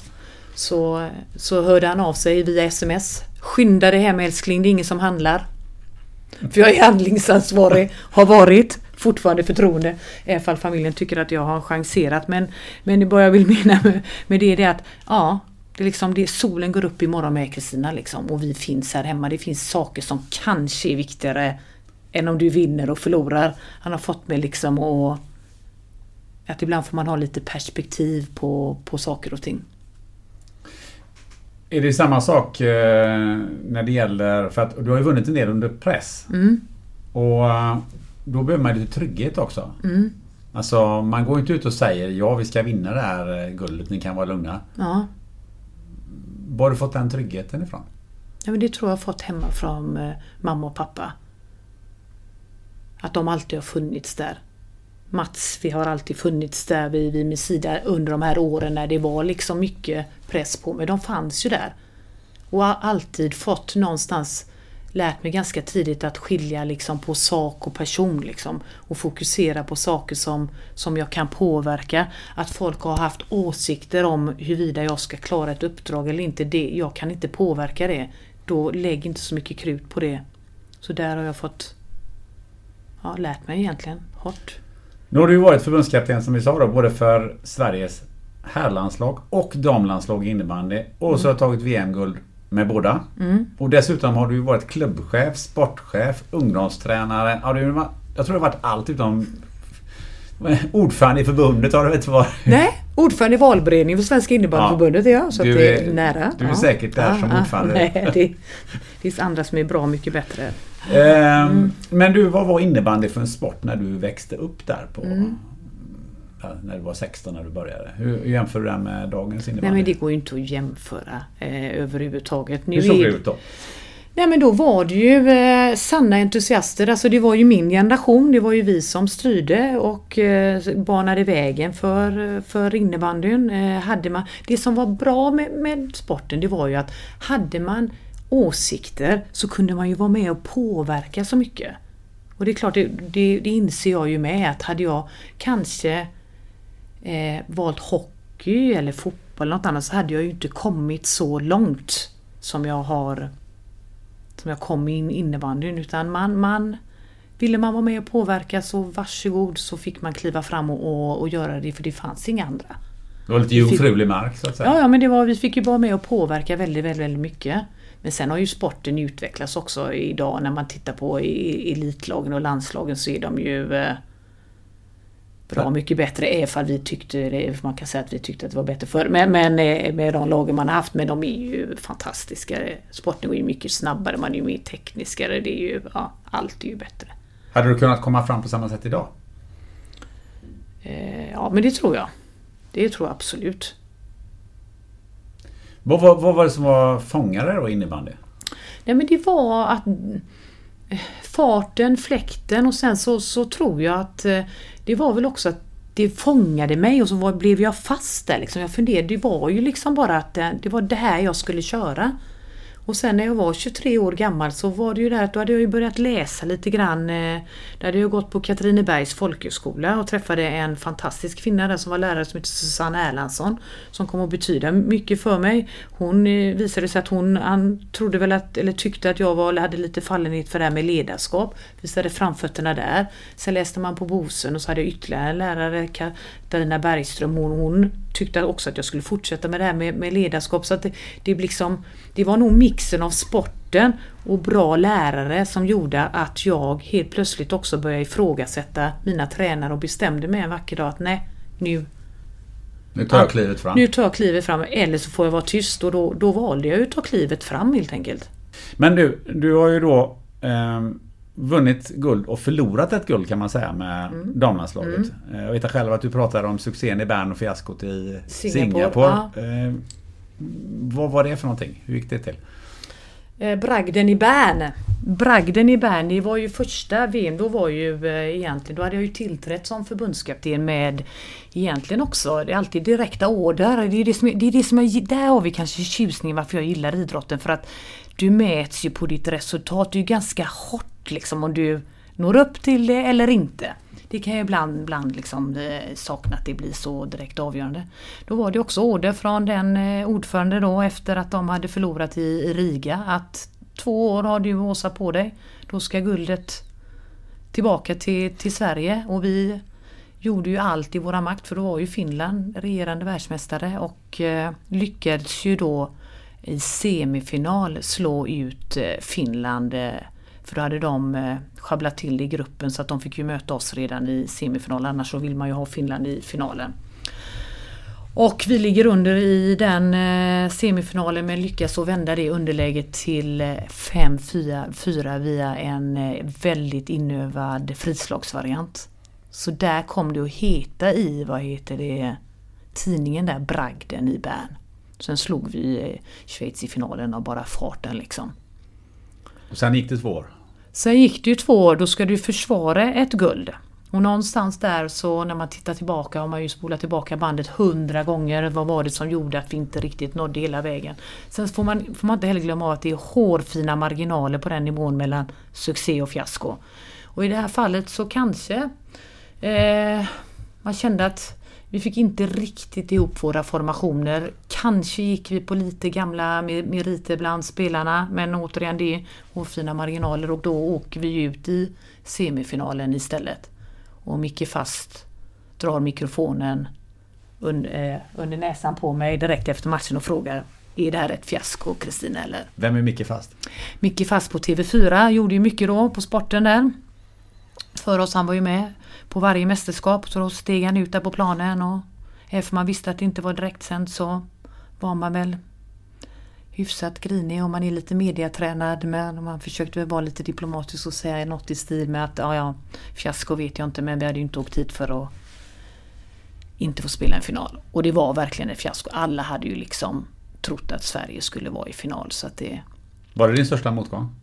Så, så hörde han av sig via sms. Skynda dig hem älskling, det är ingen som handlar. För jag är handlingsansvarig, har varit, fortfarande förtroende. Även fall familjen tycker att jag har chanserat. Men, men vad jag vill mena med, med det är det att ja, det är liksom det, solen går upp imorgon med Kristina liksom och vi finns här hemma. Det finns saker som kanske är viktigare än om du vinner och förlorar. Han har fått mig liksom att att ibland får man ha lite perspektiv på, på saker och ting. Är det samma sak eh, när det gäller, för att du har ju vunnit en del under press. Mm. Och eh, då behöver man lite trygghet också. Mm. Alltså man går inte ut och säger ja vi ska vinna det här eh, guldet, ni kan vara lugna. Ja. Var har du fått den tryggheten ifrån? Ja, men det tror jag har fått hemma från mamma och pappa. Att de alltid har funnits där. Mats, vi har alltid funnits där vid, vid min sida under de här åren när det var liksom mycket press på mig. De fanns ju där. Och har alltid fått någonstans lärt mig ganska tidigt att skilja liksom på sak och person liksom, och fokusera på saker som, som jag kan påverka. Att folk har haft åsikter om huruvida jag ska klara ett uppdrag eller inte, det, jag kan inte påverka det. Då lägg inte så mycket krut på det. Så där har jag fått ja, lärt mig egentligen hårt. Nu har du ju varit förbundskapten som vi sa då, både för Sveriges herrlandslag och damlandslag i innebandy. Och så har tagit VM-guld med båda. Mm. Och dessutom har du ju varit klubbchef, sportchef, ungdomstränare. Ja, du, jag tror det har varit allt utom ordförande i förbundet har du inte varit. Nej, ordförande i valberedningen för Svenska innebandyförbundet är jag. Så Du att det är- är nära. du är säkert där som ordförande. Nej, det finns andra som är bra mycket bättre. Ehm, Men du, vad var innebandy för en sport när du växte upp där på... Mm. När du var 16 när du började. Hur jämför du det med dagens innebandy? Nej men det går ju inte att jämföra eh, överhuvudtaget. Nu Hur såg det ut då? Nej men då var det ju eh, sanna entusiaster, alltså det var ju min generation, det var ju vi som styrde och eh, banade vägen för, för innebandyn. Eh, hade man, det som var bra med, med sporten det var ju att hade man åsikter så kunde man ju vara med och påverka så mycket. Och det är klart, det, det, det inser jag ju med att hade jag kanske eh, valt hockey eller fotboll eller något annat så hade jag ju inte kommit så långt som jag har som jag kom in innebandyn utan man, man ville man vara med och påverka så varsågod så fick man kliva fram och, och, och göra det för det fanns inga andra. Det var lite jungfrulig mark så att säga. Ja, ja men det var, vi fick ju vara med och påverka väldigt, väldigt, väldigt mycket. Men sen har ju sporten utvecklats också idag när man tittar på i- elitlagen och landslagen så är de ju eh, bra mycket bättre ifall vi tyckte det, man kan säga att vi tyckte att det var bättre förr. Men, men eh, med de lagen man har haft, men de är ju fantastiska. Sporten går ju mycket snabbare, man är ju mer tekniskare. Det är ju, ja, allt är ju bättre. Hade du kunnat komma fram på samma sätt idag? Eh, ja men det tror jag. Det tror jag absolut. Vad, var- vad var det som var fångare då i innebandy? Nej men det var att eh, farten, fläkten och sen så, så tror jag att eh, det var väl också att det fångade mig och så var, blev jag fast där. Liksom. Jag funderade, det var ju liksom bara att det, det var det här jag skulle köra. Och sen när jag var 23 år gammal så var det ju där att då hade jag ju börjat läsa lite grann. Eh, då hade jag gått på Katrinebergs folkhögskola och träffade en fantastisk kvinna där som var lärare som heter Susanne Erlandsson. Som kom att betyda mycket för mig. Hon eh, visade sig att hon han trodde väl att, eller tyckte att jag var, hade lite fallenhet för det här med ledarskap. Visade framfötterna där. Sen läste man på Bosön och så hade jag ytterligare en lärare, Katarina Bergström. Hon, hon tyckte också att jag skulle fortsätta med det här med, med ledarskap. Så att det, det, liksom, det var nog mixen av sporten och bra lärare som gjorde att jag helt plötsligt också började ifrågasätta mina tränare och bestämde mig en vacker dag att nej, nu, Nu tar jag klivet fram. nu tar jag klivet fram eller så får jag vara tyst och då, då valde jag att ta klivet fram helt enkelt. Men du, du har ju då ehm, vunnit guld och förlorat ett guld kan man säga med Mm. damlandslaget. Eh, Jag vet själv att du pratade om succén i Bern och fiaskot i Singapore, Singapore. Eh, vad var det för någonting? Hur gick det till? Eh, Bragden i Bern. Bragden i Bern, det var ju första VM. Då var ju egentligen, då hade jag ju tillträtt som förbundskapten med egentligen också, det är alltid direkta order. Det är det som, det är det som jag, där har vi kanske tjusningen varför jag gillar idrotten. För att du mäts ju på ditt resultat. Det är ju ganska hårt liksom om du når upp till det eller inte. Det kan ju ibland, ibland liksom, eh, sakna att det blir så direkt avgörande. Då var det också order från den eh, ordförande då efter att de hade förlorat i, Riga att två år har du Åsa på dig. Då ska guldet tillbaka till, till Sverige och vi gjorde ju allt i våra makt för då var ju Finland regerande världsmästare och eh, lyckades ju då i semifinal slå ut eh, Finland eh, för då hade de eh, sjabblat till det i gruppen så att de fick ju möta oss redan i semifinal annars så vill man ju ha Finland i finalen. Och vi ligger under i den semifinalen men lyckas vända det underläget till 5-4 via en väldigt inövad frislagsvariant. Så där kom det att heta i, vad heter det, tidningen där, Bragden i Bern. Sen slog vi Schweiz i finalen av bara farten liksom. Och sen gick det två år. Sen gick det ju två år, då ska du försvara ett guld. Och någonstans där så när man tittar tillbaka har man ju spolat tillbaka bandet hundra gånger. Vad var det som gjorde att vi inte riktigt nådde hela vägen? Sen får man, får man inte heller glömma att det är hårfina marginaler på den nivån mellan succé och fiasko. Och i det här fallet så kanske eh, man kände att vi fick inte riktigt ihop våra formationer. Kanske gick vi på lite gamla meriter bland spelarna men återigen det är hårfina marginaler och då åker vi ut i semifinalen istället. Och Micke Fast drar mikrofonen under, eh, under näsan på mig direkt efter matchen och frågar är det här ett fiasko Kristina eller? Vem är Micke Fast? Micke Fast på TV4 gjorde ju mycket då på sporten där. För oss, han var ju med på varje mästerskap så då steg han ut där på planen och eftersom man visste att det inte var direktsänt så var man väl hyfsat grinig och man är lite mediatränad men man försökte väl vara lite diplomatisk och säga något i stil med att ja, ja, fiasko vet jag inte men vi hade ju inte åkt hit för att inte få spela en final. Och det var verkligen ett fiasko. Alla hade ju liksom trott att Sverige skulle vara i final så att det... Var det din största motgång?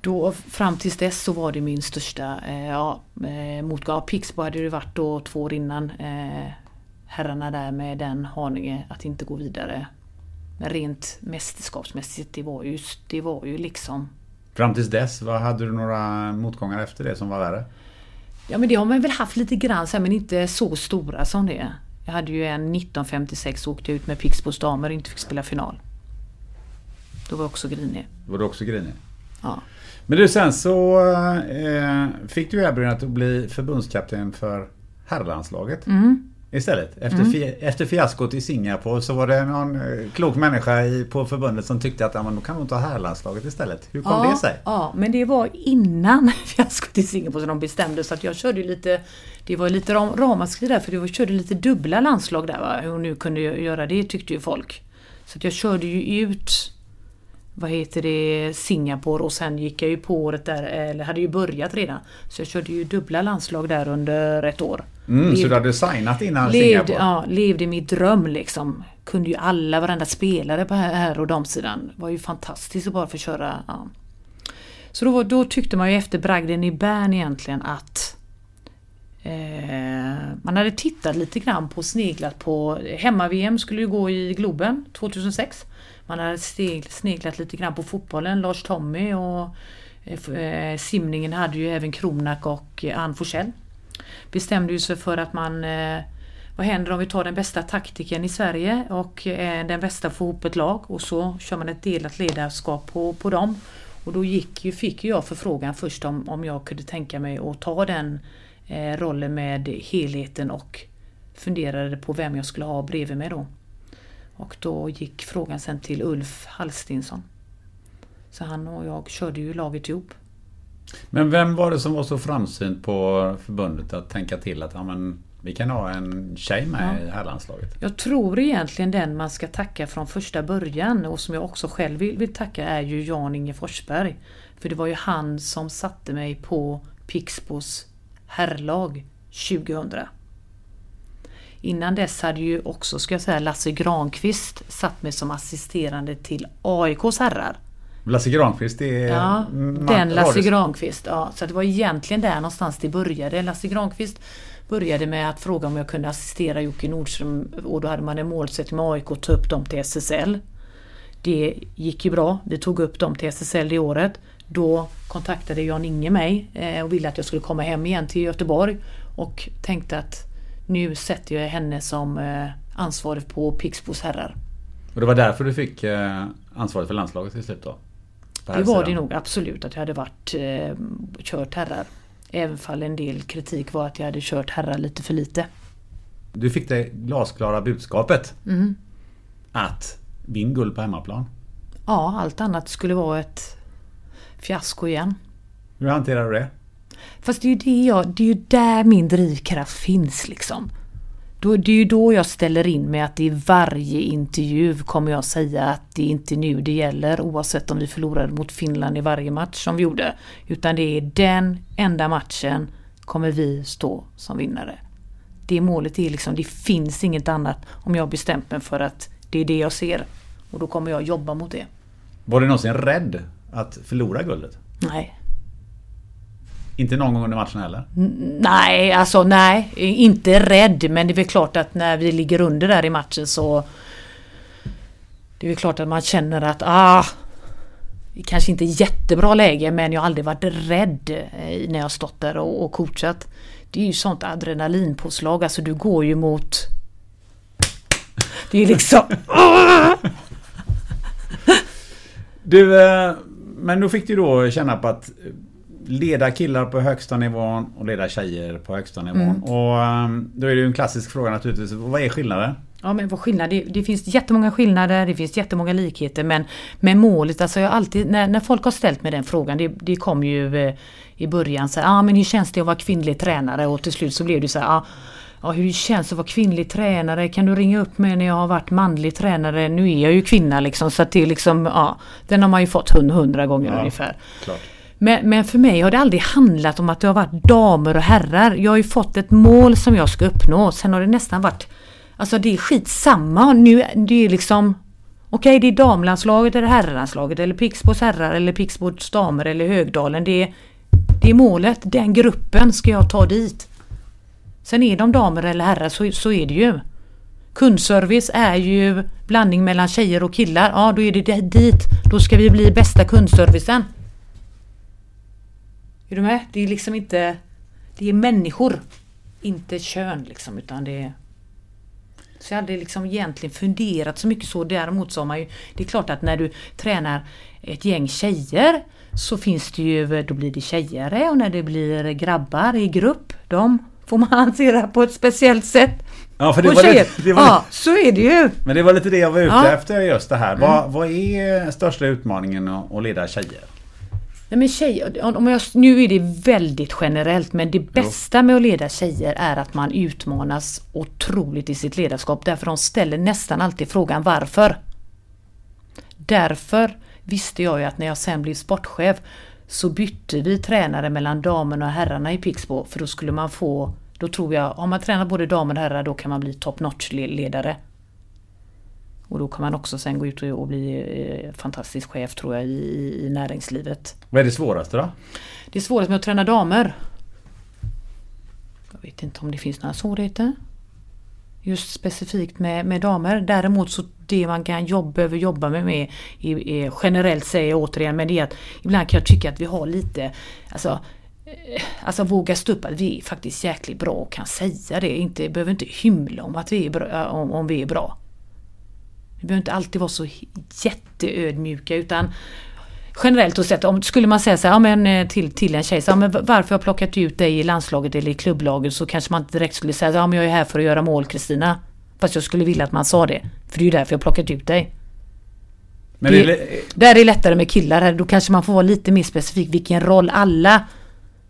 Då, fram tills dess så var det min största eh, ja, eh, motgång. Pixbo hade det varit då två år innan. Eh, herrarna där med den Haninge att inte gå vidare. Men rent mästerskapsmässigt, det var ju, det var ju liksom... Fram tills dess, vad hade du några motgångar efter det som var värre? Ja men det har man väl haft lite grann men inte så stora som det. Jag hade ju en 1956 åkte ut med Pixbos damer och inte fick spela final. Då var jag också grinig. Var du också grinig? Ja. Men du, sen så eh, fick du erbjudandet att bli förbundskapten för herrlandslaget. Mm. Istället. Efter, mm. fi, efter fiaskot i Singapore så var det någon eh, klok människa i, på förbundet som tyckte att ja, men då kan de ta herrlandslaget istället. Hur kom ja, det sig? Ja, men det var innan fiaskot i Singapore som de bestämde så att jag körde lite Det var lite ram, ramaskri där för jag körde lite dubbla landslag där va. Hur nu kunde göra det tyckte ju folk. Så att jag körde ju ut vad heter det, Singapore och sen gick jag ju på året där, eller hade ju börjat redan. Så jag körde ju dubbla landslag där under ett år. Mm, levde, så du hade signat innan levde, Singapore? Ja, levde min dröm liksom. Kunde ju alla, varenda spelare på här och damsidan. var ju fantastiskt att bara få köra. Ja. Så då, då tyckte man ju efter bragden i Bern egentligen att eh, man hade tittat lite grann på sneglat på Hemma-VM skulle ju gå i Globen 2006. Man hade sneglat lite grann på fotbollen, Lars Tommy och eh, eh simningen hade ju även Kronak och eh, Ann Forsell. Bestämde ju sig för att man eh, vad händer om vi tar den bästa taktiken i Sverige och eh, den bästa får ihop ett lag och så kör man ett delat ledarskap på, på dem. Och då gick ju, fick jag förfrågan först om, om jag kunde tänka mig att ta den eh, rollen med helheten och funderade på vem jag skulle ha bredvid mig då. Och då gick frågan sen till Ulf Hallstinsson. Så han och jag körde ju laget ihop. Men vem var det som var så framsynt på förbundet att tänka till att ja, men, vi kan ha en tjej med ja. i herrlandslaget? Jag tror egentligen den man ska tacka från första början och som jag också själv vill, vill tacka är ju Jan-Inge Forsberg. För det var ju han som satte mig på Pixbos herrlag 2000. Innan dess hade ju också, ska jag säga, Lasse Granqvist satt mig som assisterande till AIKs herrar. Lasse Granqvist, det är... Ja, den Lasse Granqvist. Ja, så det var egentligen där någonstans det började. Lasse Granqvist började med att fråga om jag kunde assistera Jocke Nordström och då hade man en målsättning med AIK att ta upp dem till SSL. Det gick ju bra. Vi tog upp dem till SSL det året. Då kontaktade Jan-Inge mig eh, och ville att jag skulle komma hem igen till Göteborg och tänkte att nu sätter jag henne som eh, ansvarig på Pixbos herrar. Och det var därför du fick eh, ansvaret för landslaget till slut då? Det var det nog absolut att jag hade varit eh, kört herrar. Även fall en del kritik var att jag hade kört herrar lite för lite. Du fick det glasklara budskapet mm. att vinn guld på hemmaplan. Ja, allt annat skulle vara ett fiasko igen. Hur hanterar du det? Fast det är ju, det jag, det är ju där min drivkraft finns liksom. Då, det är ju då jag ställer in mig att i varje intervju kommer jag säga att det är inte nu det gäller oavsett om vi förlorade mot Finland i varje match som vi gjorde. Utan det är den enda matchen kommer vi stå som vinnare. Det målet är liksom, det finns inget annat om jag bestämt mig för att det är det jag ser. Och då kommer jag jobba mot det. Var du någonsin rädd att förlora guldet? Nej. Inte någon gång under matchen heller? Nej, alltså nej. Inte rädd. Men det är väl klart att när vi ligger under där i matchen så... Det är väl klart att man känner att ah... Kanske inte jättebra läge men jag har aldrig varit rädd eh, när jag stått där och, och coachat. Det är ju sånt adrenalinpåslag. Alltså du går ju mot... Det är liksom... Du, eh, men då fick du då känna på att leda killar på högsta nivån och leda tjejer på högsta nivån. Mm. Och ehm, då är det ju en klassisk fråga naturligtvis. Vad är skillnaden? Ja men vad skillnad? Det, det, finns jättemånga skillnader, det finns jättemånga likheter men med målet, alltså jag alltid, när, när folk har ställt mig den frågan, det, det kom ju eh, i början så ja ah, men hur känns det att vara kvinnlig tränare? Och till slut så blev det så här, ah, ja, hur känns det att vara kvinnlig tränare? Kan du ringa upp mig när jag har varit manlig tränare? Nu är jag ju kvinna liksom så att det liksom, ja, den har man ju fått hundra gånger ja, ungefär. Klart. Men, men, för mig har det aldrig handlat om att det har varit damer och herrar. Jag har ju fått ett mål som jag ska uppnå. Sen har det nästan varit Alltså det är skitsamma. Nu, det är liksom Okej, okay, det är damlandslaget eller herrlandslaget eller Pixbos herrar eller Pixbos damer eller Högdalen. Det är, det är målet. Den gruppen ska jag ta dit. Sen är de damer eller herrar så, så är det ju. Kundservice är ju blandning mellan tjejer och killar. Ja, då är det dit. Då ska vi bli bästa kundservicen. Är du med? Det är liksom inte... Det är människor. Inte kön liksom, utan det är... Så jag hade liksom egentligen funderat så mycket så. Däremot så har man ju... Det är klart att när du tränar ett gäng tjejer så finns det ju... Då blir det tjejare och när det blir grabbar i grupp, de får man hantera på ett speciellt sätt. Ja, för det var, det, det var ja, så är det ju. Men det var lite det jag var ute ja. efter just det här. Mm. Vad, vad är största utmaningen att leda tjejer? Nej men tjejer, om jag, nu är det väldigt generellt men det bästa med att leda tjejer är att man utmanas otroligt i sitt ledarskap därför de ställer nästan alltid frågan varför. Därför visste jag ju att när jag sen blev sportchef så bytte vi tränare mellan damerna och herrarna i Pixbo för då skulle man få, då tror jag, om man tränar både damer och herrar då kan man bli top notch ledare. Och då kan man också sen gå ut och bli eh, fantastisk chef tror jag i, i näringslivet. Vad är det svåraste då? Det svåraste med att träna damer? Jag vet inte om det finns några svårigheter. Just specifikt med, med damer. Däremot så det man kan jobba, behöver jobba med, med är, är, generellt säger jag återigen, men det är att ibland kan jag tycka att vi har lite, alltså eh, Alltså våga stå upp att vi är faktiskt jäkligt bra och kan säga det. Inte, behöver inte hymla om att vi är bra. Om, om vi är bra. Vi behöver inte alltid vara så jätteödmjuka utan generellt sett, om, skulle man säga så här, ja, men, eh, till, till en tjej, så, ja, men varför har jag plockat ut dig i landslaget eller i klubblaget så kanske man inte direkt skulle säga ja, men jag är här för att göra mål Kristina. Fast jag skulle vilja att man sa det. För det är ju därför jag har plockat ut dig. Men det, det, där är det lättare med killar. Då kanske man får vara lite mer specifik vilken roll alla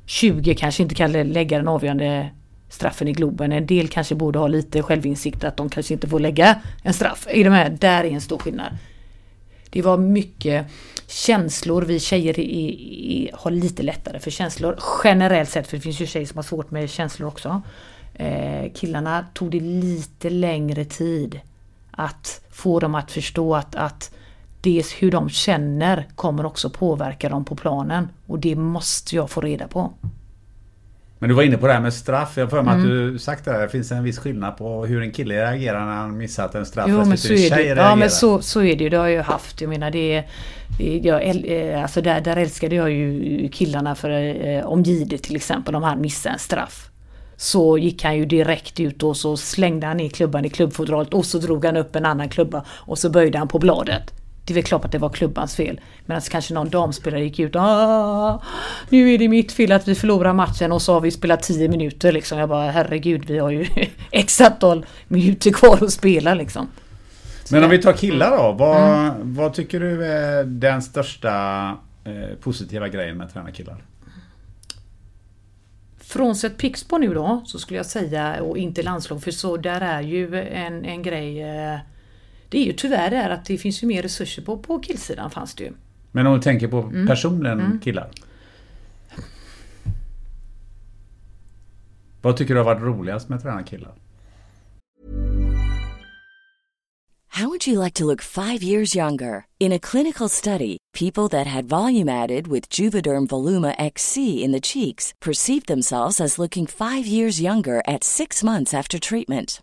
20 kanske inte kan lägga den avgörande straffen i Globen. En del kanske borde ha lite självinsikt att de kanske inte får lägga en straff. Är de här? Där är en stor skillnad. Det var mycket känslor. Vi tjejer i, i, har lite lättare för känslor generellt sett. För det finns ju tjejer som har svårt med känslor också. Eh, killarna tog det lite längre tid att få dem att förstå att, att dels hur de känner kommer också påverka dem på planen. Och det måste jag få reda på. Men du var inne på det här med straff. Jag för mig mm. att du sagt det. Det finns en viss skillnad på hur en kille reagerar när han missat en straff. Jo men så är det. Ja men så, så är det ju. Det har jag ju haft. Jag menar det är... Jag, eh, alltså där, där älskade jag ju killarna för eh, om Gide till exempel. Om han missade en straff. Så gick han ju direkt ut och så slängde han ner klubban i klubbfodralet och så drog han upp en annan klubba och så böjde han på bladet. Det är väl klart att det var klubbans fel. Medan kanske någon damspelare gick ut och Nu är det mitt fel att vi förlorar matchen och så har vi spelat 10 minuter liksom. Jag bara herregud vi har ju x antal minuter kvar att spela liksom. Men om vi tar killar då. Vad, mm. vad tycker du är den största eh, positiva grejen med att träna killar? Frånsett Pixbo nu då så skulle jag säga och inte landslag för så där är ju en, en grej eh, det är ju tyvärr det att det finns ju mer resurser på, på killsidan fanns det ju. Men om du tänker på mm. personen mm. killar? Vad tycker du har varit roligast med att träna killar? How would you like to look five years younger? In a clinical study, people that had volume added with Juvederm Voluma XC in the cheeks perceived themselves as looking five years younger at six months after treatment.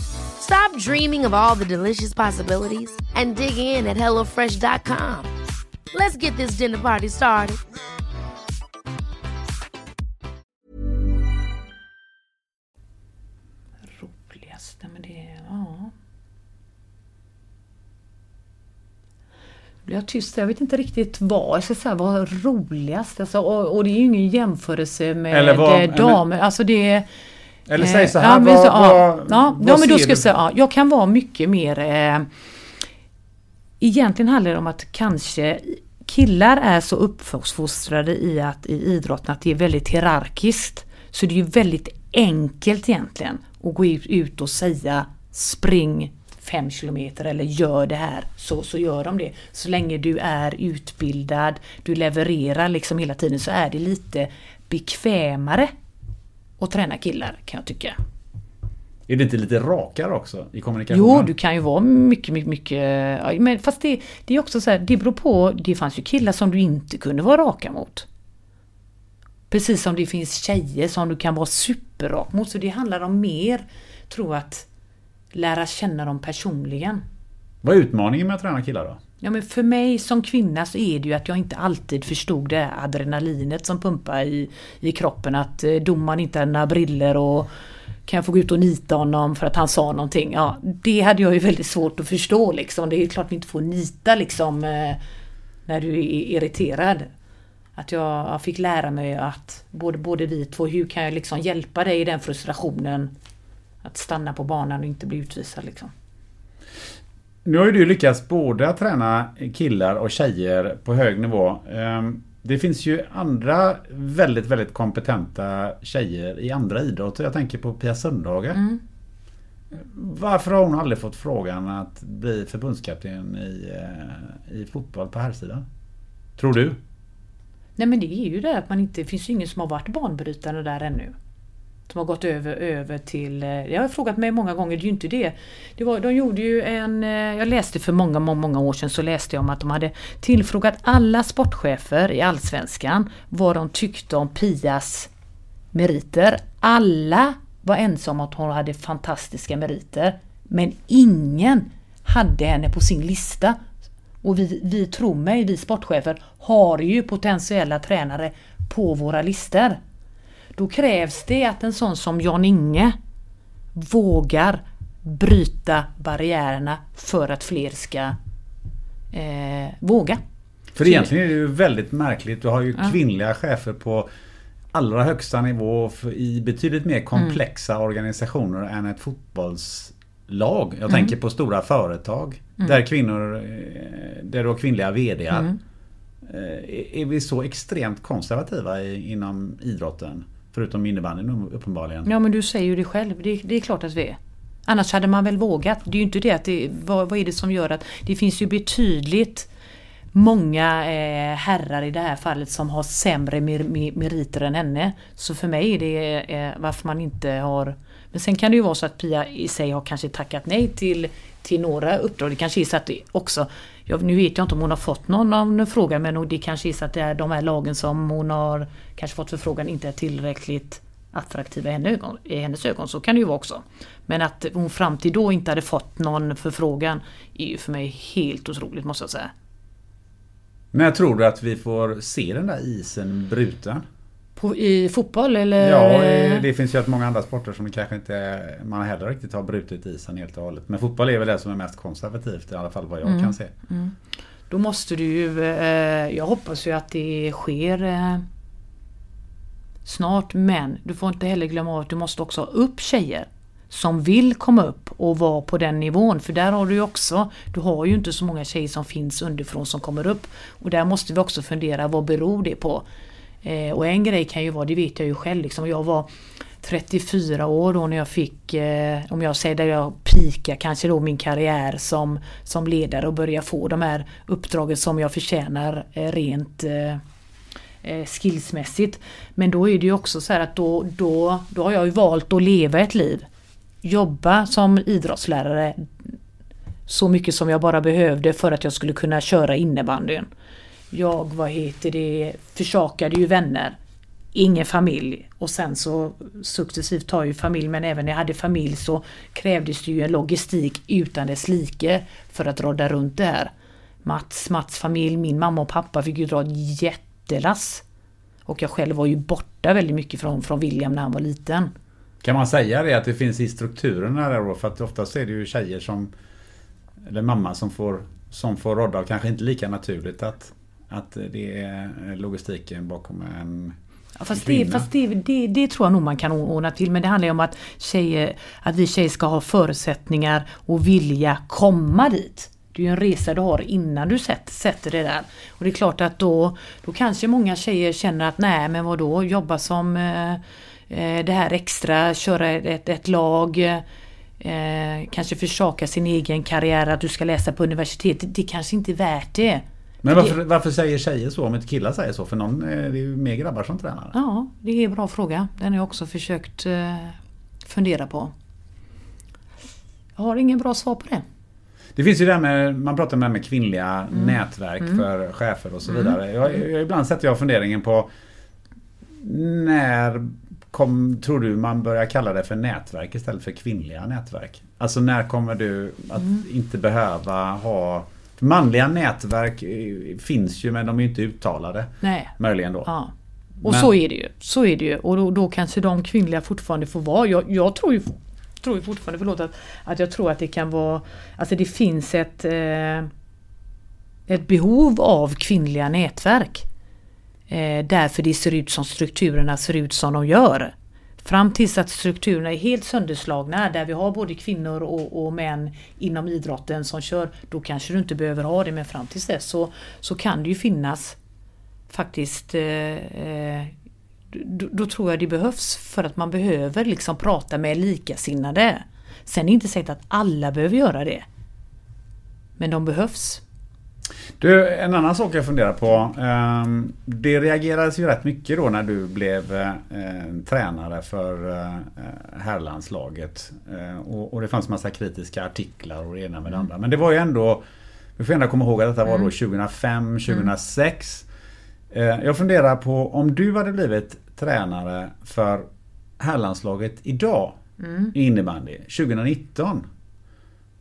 Stop dreaming of all the delicious possibilities and dig in at HelloFresh.com. Let's get this dinner party started. Roligaste men det... Ja. blir jag tyst. Jag vet inte riktigt vad jag ska säga var roligast. Alltså, och, och, det är ju ingen jämförelse med vad, damer. Alltså det eller säg så här, ja, vad, så, vad, ja, vad, ja, men då ska jag säga, ja, jag kan vara mycket mer... Eh, egentligen handlar det om att kanske killar är så uppfostrade i att i idrotten att det är väldigt hierarkiskt. Så det är ju väldigt enkelt egentligen att gå ut och säga spring 5 kilometer eller gör det här så, så gör de det. Så länge du är utbildad, du levererar liksom hela tiden så är det lite bekvämare att träna killar kan jag tycka. Är det inte lite rakare också i kommunikationen? Jo, du kan ju vara mycket, mycket, mycket... Men fast det, det är också så här, det beror på. Det fanns ju killar som du inte kunde vara raka mot. Precis som det finns tjejer som du kan vara superrak mot. Så det handlar om mer, tror jag, att lära känna dem personligen. Vad är utmaningen med att träna killar då? Ja men för mig som kvinna så är det ju att jag inte alltid förstod det adrenalinet som pumpar i, i kroppen. Att eh, domaren inte hade några briller och kan jag få gå ut och nita honom för att han sa någonting? Ja, det hade jag ju väldigt svårt att förstå liksom. Det är klart vi inte får nita liksom eh, när du är irriterad. Att jag, jag, fick lära mig att både, både vi två, hur kan jag liksom hjälpa dig i den frustrationen? Att stanna på banan och inte bli utvisad liksom. Nu har ju du lyckats både att träna killar och tjejer på hög nivå. Ehm, det finns ju andra väldigt, väldigt kompetenta tjejer i andra idrotter. Jag tänker på Pia Sundhage. Mm. Varför har hon aldrig fått frågan att bli förbundskapten i, eh, i fotboll på här sidan? Tror du? Nej men det är ju det att man inte, det finns ju ingen som har varit banbrytande där ännu som har gått över, över till... Eh, jag har frågat mig många gånger, det är ju inte det. det var, de gjorde ju en... Eh, jag läste för många, många, många år sedan så läste jag om att de hade tillfrågat alla sportchefer i Allsvenskan vad de tyckte om Pias meriter. Alla var ensamma om att hon hade fantastiska meriter. Men ingen hade henne på sin lista. Och vi, vi tror mig, vi sportchefer har ju potentiella tränare på våra listor. Då krävs det att en sån som Jan-Inge vågar bryta barriärerna för att fler ska eh, våga. För egentligen är det ju väldigt märkligt. Du har ju ja. kvinnliga chefer på allra högsta nivå i betydligt mer komplexa mm. organisationer än ett fotbollslag lag. Jag tänker på stora företag. Där kvinnor, eh, där du har kvinnliga VDar. Eh, Är vi så extremt konservativa inom idrotten? Förutom innebandyn uppenbarligen. Ja men du säger ju det själv, det, det är klart att vi är. Annars hade man väl vågat. Det är ju inte det att det, vad, vad är det som gör att det finns ju betydligt många eh, herrar i det här fallet som har sämre mer, mer, meriter än henne. Så för mig är det eh, varför man inte har... Men sen kan det ju vara så att Pia i sig har kanske tackat nej till, till några uppdrag. Det kanske är så att det också jag, nu vet jag inte om hon har fått någon, någon fråga men det kanske är så att det är de här lagen som hon har kanske fått förfrågan inte är tillräckligt attraktiva i, henne ögon, i hennes ögon. Så kan det ju vara också. Men att hon fram till då inte hade fått någon förfrågan är ju för mig helt otroligt måste jag säga. När tror du att vi får se den där isen bruten? På, I fotboll eller? Ja, det finns ju rätt många andra sporter som kanske inte man heller riktigt har brutit isen helt och hållet. Men fotboll är väl det som är mest konservativt i alla fall vad jag Mm. kan se. Då måste du ju... Eh, jag hoppas ju att det sker eh, snart men du får inte heller glömma att du måste också ha upp tjejer som vill komma upp och vara på den nivån. För där har du ju också, du har ju inte så många tjejer som finns underifrån som kommer upp. Och där måste vi också fundera, vad beror det på? Eh, och en grej kan ju vara, det vet jag ju själv, liksom, jag var 34 år då när jag fick, eh, om jag säger där jag pika kanske då min karriär som, som ledare och börja få de här uppdragen som jag förtjänar eh, rent eh, eh, skillsmässigt. Men då är det ju också så här att då, då, då har jag ju valt att leva ett liv. Jobba som idrottslärare så mycket som jag bara behövde för att jag skulle kunna köra innebandyn. Jag, vad heter det, försakade ju vänner. Ingen familj. Och sen så successivt tar ju familj, men även när jag hade familj så krävdes det ju en logistik utan dess like för att rodda runt det här. Mats, Mats familj, min mamma och pappa fick ju dra ett jättelass. Och jag själv var ju borta väldigt mycket från, från William när han var liten. Kan man säga det att det finns i strukturerna där då? För att oftast är det ju tjejer som eller mamma som får, som får rodda och kanske inte lika naturligt att, att det är logistiken bakom en Ja, fast det, fast det, det, det tror jag nog man kan ordna till. Men det handlar ju om att, tjejer, att vi tjejer ska ha förutsättningar och vilja komma dit. Det är ju en resa du har innan du sätter, sätter det där. Och det är klart att då, då kanske många tjejer känner att nej men vadå, jobba som eh, eh, det här extra, köra ett, ett lag. Eh, kanske försaka sin egen karriär, att du ska läsa på universitet. Det, det kanske inte är värt det. Men För varför, varför säger tjejer så om inte killar säger så? För någon, eh, det är ju mer grabbar som tränar. Ja, det är en bra fråga. Den har jag också försökt eh, fundera på. Jag har ingen bra svar på det. Det finns ju det här med, man pratar om det här med kvinnliga Mm. nätverk för chefer och så vidare. Jag, jag, ibland sätter jag funderingen på när kom, tror du man börjar kalla det för nätverk istället för kvinnliga nätverk? Alltså när kommer du att Mm. inte behöva ha Manliga nätverk eh, finns ju men de är inte uttalade. Nej. Möjligen då. Ja. Och Men- så är det ju. Så är det ju. Och då, då kanske de kvinnliga fortfarande får vara. Jag, jag tror ju tror ju fortfarande, förlåt, att, att jag tror att det kan vara... Alltså det finns ett, eh, ett behov av kvinnliga nätverk. Eh, därför det ser ut som strukturerna ser ut som de gör. Fram tills att strukturerna är helt sönderslagna där vi har både kvinnor och, och män inom idrotten som kör, då kanske du inte behöver ha det men fram tills dess så, så kan det ju finnas faktiskt eh, eh då, då tror jag det behövs för att man behöver liksom prata med likasinnade. Sen är det inte säkert att alla behöver göra det. Men de behövs. Du, en annan sak jag funderar på. ehm, Det reagerades ju rätt mycket då när du blev eh, tränare för eh, herrlandslaget. Eh, Och, och det fanns massa kritiska artiklar och det ena med det andra. Men det var ju ändå... Vi får ändå komma ihåg att detta var då 2005, 2006. Eh, Jag funderar på om du hade blivit tränare för herrlandslaget idag i innebandy 2019.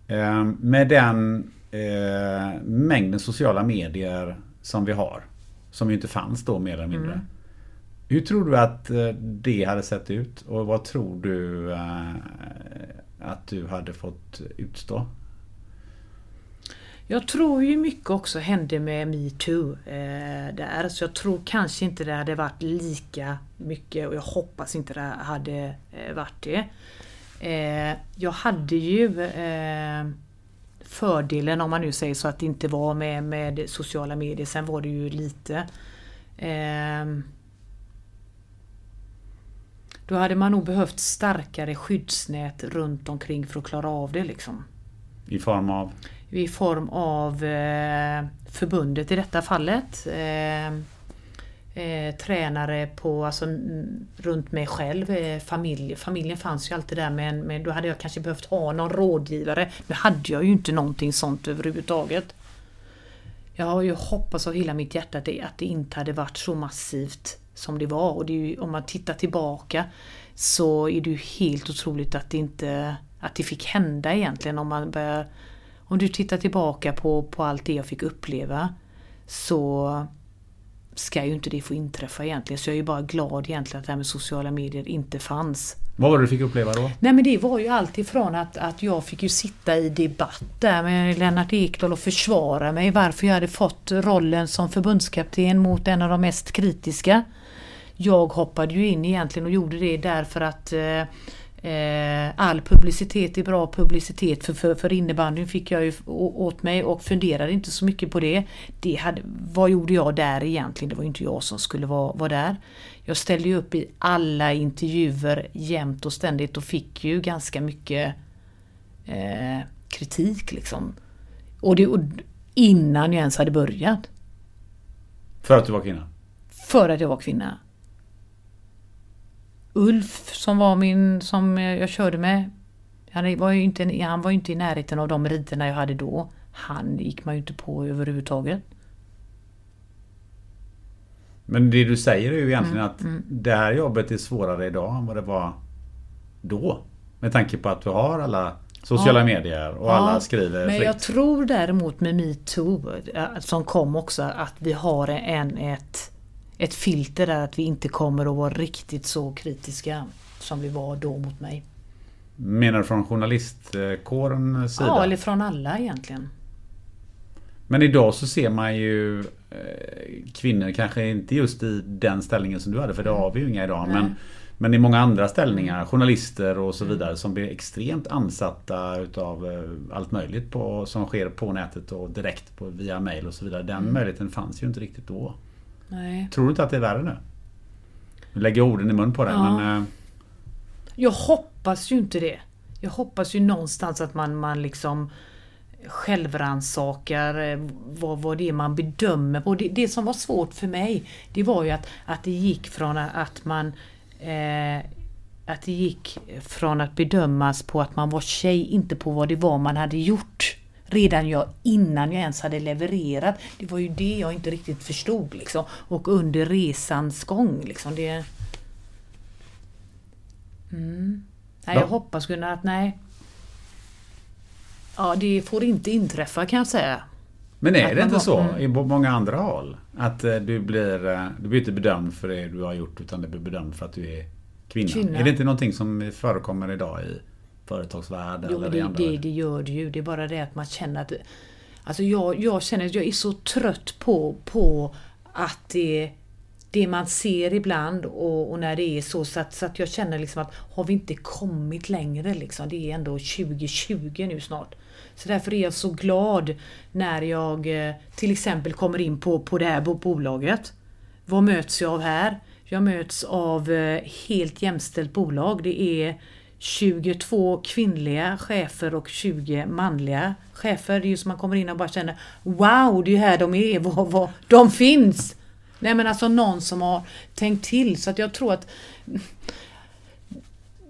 Eh, Med den eh, mängden sociala medier som vi har. Som ju inte fanns då mer eller mindre. Hur tror du att eh, det hade sett ut? Och vad tror du eh, att du hade fått utstå? Jag tror ju mycket också hände med metoo eh, där. Så jag tror kanske inte det hade varit lika mycket och jag hoppas inte det hade eh, varit det. Eh, jag hade ju eh, fördelen om man nu säger så att det inte var med, med sociala medier. Sen var det ju lite. Eh, då hade man nog behövt starkare skyddsnät runt omkring för att klara av det. Liksom. I form av? I form av eh, förbundet i detta fallet. Eh, eh, tränare på, alltså, runt mig själv. Eh, familj, familjen fanns ju alltid där men, men då hade jag kanske behövt ha någon rådgivare. Nu hade jag ju inte någonting sånt överhuvudtaget. Jag har ju hoppats av hela mitt hjärta att det, att det inte hade varit så massivt som det var. Och det ju, om man tittar tillbaka så är det ju helt otroligt att det inte att det fick hända egentligen. Om, man börjar, om du tittar tillbaka på, på allt det jag fick uppleva så ska ju inte det få inträffa egentligen. Så jag är ju bara glad egentligen att det här med sociala medier inte fanns. Vad var det du fick uppleva då? Nej men det var ju alltifrån att, att jag fick ju sitta i debatt där med Lennart Ekdal och försvara mig varför jag hade fått rollen som förbundskapten mot en av de mest kritiska. Jag hoppade ju in egentligen och gjorde det därför att Eh, all publicitet är bra publicitet för, för, för innebandyn fick jag ju åt mig och funderade inte så mycket på det. det hade, vad gjorde jag där egentligen? Det var ju inte jag som skulle vara, vara där. Jag ställde ju upp i alla intervjuer jämt och ständigt och fick ju ganska mycket eh, kritik liksom. Och det och innan jag ens hade börjat. För att du var kvinna? För att jag var kvinna. Ulf som var min, som jag körde med. Han var ju inte, han var inte i närheten av de meriterna jag hade då. Han gick man ju inte på överhuvudtaget. Men det du säger är ju egentligen mm, att mm. det här jobbet är svårare idag än vad det var då. Med tanke på att du har alla sociala ja. medier och ja, alla skriver Men fritt. jag tror däremot med metoo eh, som kom också att vi har en, ett ett filter där att vi inte kommer att vara riktigt så kritiska som vi var då mot mig. Menar du från journalistkårens sida? Ja, eller från alla egentligen. Men idag så ser man ju eh, kvinnor, kanske inte just i den ställningen som du hade, för det har vi ju inga idag. Men, men i många andra ställningar, journalister och så mm. vidare, som blir extremt ansatta utav eh, allt möjligt på, som sker på nätet och direkt på, via mail och så vidare. Den mm. möjligheten fanns ju inte riktigt då. Nej. Tror du inte att det är värre nu? Nu lägger jag orden i mun på dig ja. men... Eh... Jag hoppas ju inte det. Jag hoppas ju någonstans att man, man liksom självransakar eh, vad, vad det är man bedömer på. Det, det som var svårt för mig det var ju att, att det gick från att man eh, att det gick från att bedömas på att man var tjej, inte på vad det var man hade gjort redan jag innan jag ens hade levererat. Det var ju det jag inte riktigt förstod liksom. Och under resans gång liksom. Det... Mm. Nej, jag hoppas Gunnar att nej. Ja, det får inte inträffa kan jag säga. Men är det inte så mm. i många andra håll? Att eh, du blir, eh, du blir inte bedömd för det du har gjort utan du blir bedömd för att du är kvinna. kvinna. Är det inte någonting som förekommer idag i företagsvärlden? Jo, det, det, det, gör det ju. Det är bara det att man känner att... Alltså jag, jag känner att jag är så trött på, på att det det man ser ibland och, och, när det är så, så att, så att jag känner liksom att har vi inte kommit längre liksom? Det är ändå 2020 nu snart. Så därför är jag så glad när jag eh, till exempel kommer in på, på det här bolaget. Vad möts jag av här? Jag möts av eh, helt jämställt bolag. Det är 22 kvinnliga chefer och 20 manliga chefer. Det är ju som man kommer in och bara känner Wow, det är ju här de är, vad, vad, de finns! Nej men alltså någon som har tänkt till så att jag tror att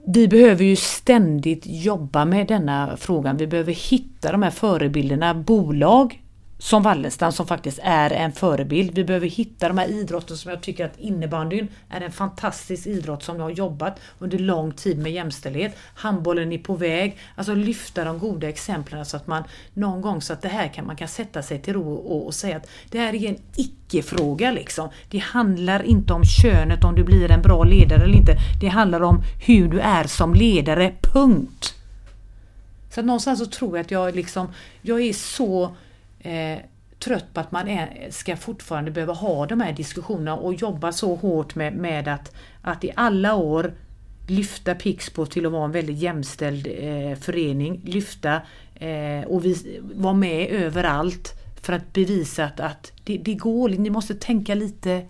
vi behöver ju ständigt jobba med denna frågan. Vi behöver hitta de här förebilderna. Bolag som Wallenstam som faktiskt är en förebild. Vi behöver hitta de här idrotten som jag tycker att innebandyn är en fantastisk idrott som jag har jobbat under lång tid med jämställdhet. Handbollen är på väg. Alltså lyfta de goda exemplen så att man någon gång så att det här kan man kan sätta sig till ro och, och säga att det här är en icke-fråga liksom. Det handlar inte om könet om du blir en bra ledare eller inte. Det handlar om hur du är som ledare, punkt. Så att någonstans så tror jag att jag liksom, jag är så eh, trött på att man är, ska fortfarande behöva ha de här diskussionerna och jobba så hårt med, med att, att i alla år lyfta Pixbo till att vara en väldigt jämställd eh, förening. Lyfta eh, och vara med överallt för att bevisa att, att det, det går. Ni måste tänka lite